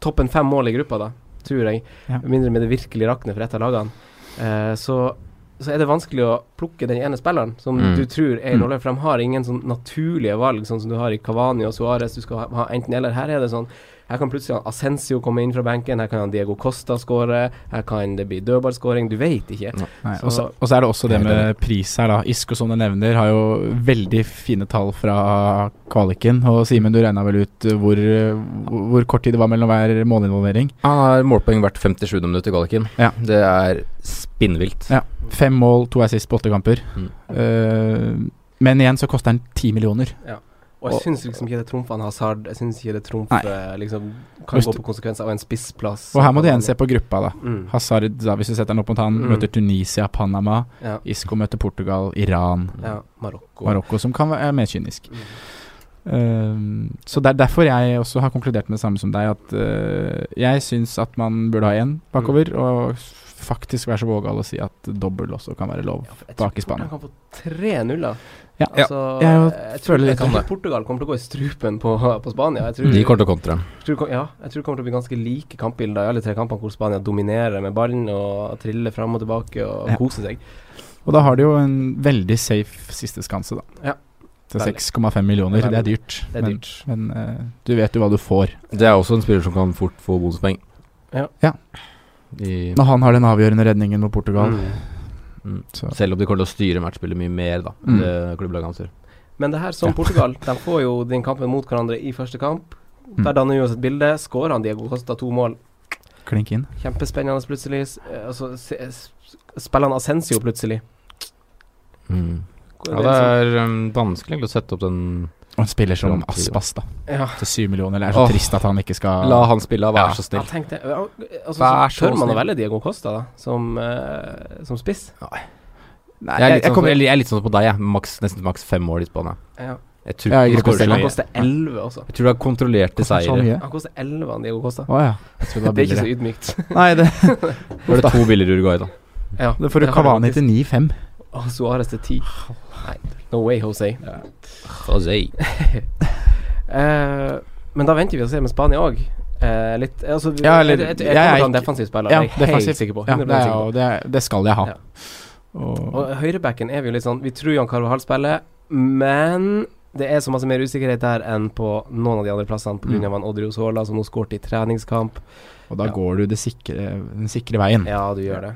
toppen fem mål i gruppa, da, tror jeg, Ja. mindre med det virkelig rakner for et av lagene, eh, så, så er det vanskelig å plukke den ene spilleren som Mm. du tror er i Norge, rolle, for de har ingen sånn naturlige valg, sånn som du har i Cavani og Suárez. Du skal ha, ha enten eller. Her er det sånn her kan plutselig han Ascencio komme inn fra benken, her kan han Diego Costa skåre, her kan det bli dødballskåring. Du vet ikke. Og så er det også det med pris her, da. Isko, som du nevner, har jo veldig fine tall fra kvaliken. Og Simen, du regna vel ut hvor, hvor kort tid det var mellom hver målinvolvering? Han har målpoeng hvert 57. minutt i kvaliken. Ja. Det er spinnvilt. Ja. Fem mål, to assist på åtte kamper. Mm. Uh, men igjen så koster den ti millioner. Ja. Og jeg syns liksom ikke det trumfer han Hazard. Jeg syns ikke det trumfer liksom Kan gå på konsekvenser av en spissplass. Og her må du igjen se på gruppa, da. Mm. Hazard, da, hvis du setter den opp mot han, Mm. møter Tunisia, Panama. Ja. Isco møter Portugal, Iran, ja. Marokko. Marokko, som kan være mer kynisk. Mm. Ehm, så det er derfor jeg også har konkludert med det samme som deg, at uh, jeg syns at man burde ha én bakover, og faktisk være så vågal å si at dobbel også kan være lov. Ja, jeg bak tror i Spania. Han kan få tre nuller. Ja. Altså, Jeg jeg tror føler jeg litt tror det. Portugal kommer til å gå i strupen på, på Spania. Jeg tror, De kommer til å kontre. tror, ja, jeg tror det kommer til å bli ganske like kampbilder i alle tre kampene hvor Spania dominerer med ballen og triller fram og tilbake og Ja. koser seg. Og da har de jo en veldig safe siste skanse, da. Ja. Til 6,5 millioner. Det er dyrt. Det er men dyrt. men uh, du vet jo hva du får. Det er også en spiller som kan fort få bonuspoeng. Ja. Ja. I, Når han har den avgjørende redningen mot Portugal. Mm. Mm. Selv om de kommer til å styre matchspillet mye mer, da. Mm. Det klubblaget hans gjør. Men det her som Ja. Portugal, de får jo den kampen mot hverandre i første kamp. Mm. Der danner vi oss et bilde. Skårer han Diego Costa to mål? Klink inn. Kjempespennende plutselig. Eh, Altså, spiller han Ascensio plutselig? Mm. Ja, det er um, vanskelig å sette opp den Og en spiller som Aspas, da. Ja. Til syv millioner. Det er så Åh. trist at han ikke skal La han spille, vær Ja. så Ja, snill. tenk det. Ja, Altså, Vær så tør man å velge Diego Costa da som, uh, som spiss? Nei, Jeg er litt, jeg sånn, kommer- jeg, jeg er litt sånn på deg, jeg. Maks, nesten maks fem mål i Spania. Ja. Jeg tror, Ja, jeg han skårer. Han koster 11 også. jeg tror du har kontrollerte Koster han seire. Han koster 11 han Diego Costa. Å ja. Det Det er ikke så ydmykt. Nei, det, Var det to billigere Uruguay, da? ja, det får du har Kavani til 9-5. Og Suárez til 10. Nei, no way, Jose. Jose. Eh, men da venter vi og ser med Spania òg. Eh, litt altså, vi- Ja, eller- jeg, jeg, jeg, jeg kommer er til å ha en defensiv spiller. Ja, det er jeg helt defensivt. sikker på. Ja, det, er, det, er, det skal jeg ha. Ja. Og, Og høyrebacken er vi jo litt sånn Vi tror Jan Carvahall spiller, men det er så masse mer usikkerhet der enn på noen av de andre plassene pga. Mm. Odrio Sola, som nå skåret i treningskamp. og da Ja. går du det sikre, den sikre veien. Ja, du gjør det.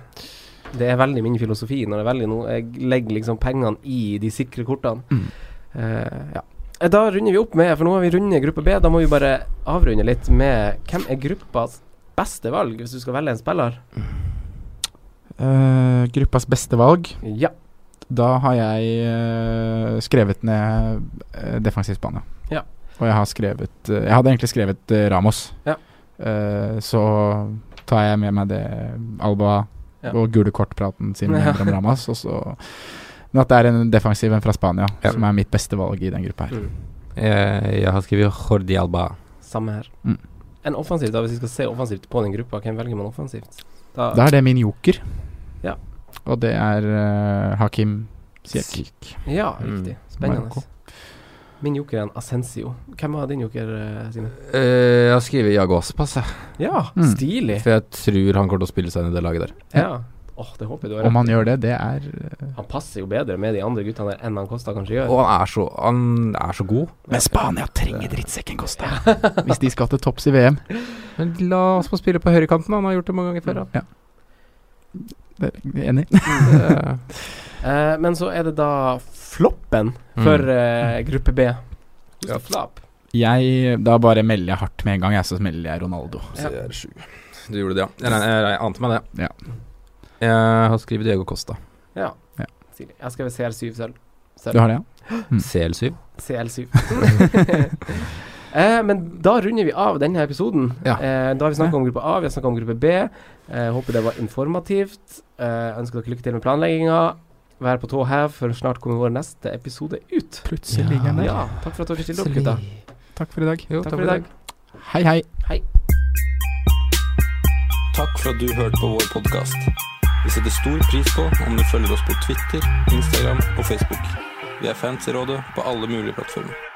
Det er veldig min filosofi når det er veldig noe Jeg legger liksom pengene i de sikre kortene. Mm. Uh, ja. Eh, Da runder vi opp med For nå har vi rundet gruppe B. Da må vi bare avrunde litt med hvem er gruppas beste valg, hvis du skal velge en spiller? Uh, gruppas beste valg. Ja. Da har jeg uh, skrevet ned uh, defensiv Spania. Ja. Og jeg har skrevet Jeg hadde egentlig skrevet Ramos. Ja. Så tar jeg med meg det Alba Ja. og gule kort-praten sin Ja. om Ramas. Men at det er en defensiv en fra Spania Ja. som er mitt beste valg i den gruppa her. Mm. Jeg, jeg har skrevet Jordi Alba. Samme her. Mm. En offensivt, da, hvis vi skal se offensivt på den gruppa, hvem velger man offensivt? Da, Da er det min joker. Ja. Og det er uh, Hakim Siek. Ja, Mm. riktig. Spennende. Marokko. Min joker er en Ascensio. Hvem var din joker, Signe? Simen? Eh, jeg har skrevet Jago Aspas, jeg. Ja, Mm. stilig. For jeg tror han kommer til å spille seg inn i det laget der. Ja. Oh, det håper jeg du har Om han gjør det, det er eh, Han passer jo bedre med de andre guttene der enn han Kosta kanskje gjør. Og han er så, han er så god. Men Spania trenger drittsekken Costa. Hvis de skal til topps i VM. Men la oss få spille på høyrekanten, han har gjort det mange ganger før. Ja. Det er enig. Eh, men så er det da floppen Mm. for eh, gruppe B. Ja. flop? Jeg, da bare melder jeg hardt med en gang, jeg, så melder jeg Ronaldo. Ja. Du gjorde det, ja. Jeg, jeg, jeg ante meg det. Ja. Jeg har skrevet Diego Costa. Ja. Ja. Stilig. Jeg har skrevet CL7 selv. selv. Du har det, ja? Mm. CL7. CL7. eh, men da runder vi av denne episoden. Ja. Eh, da har vi snakka om gruppe A, vi har snakka om gruppe B. Eh, håper det var informativt. Eh, ønsker dere lykke til med planlegginga. Vær på tå hev, for snart kommer vår neste episode ut. Plutselig ligger der. Ja, takk for at dere stilte opp, gutta. Takk for i dag. Jo, Takk for i dag. Hei, hei. Takk for at du hørte på vår podkast. Vi setter stor pris på om du følger oss på Twitter, Instagram og Facebook. Vi er fans i rådet på alle mulige plattformer.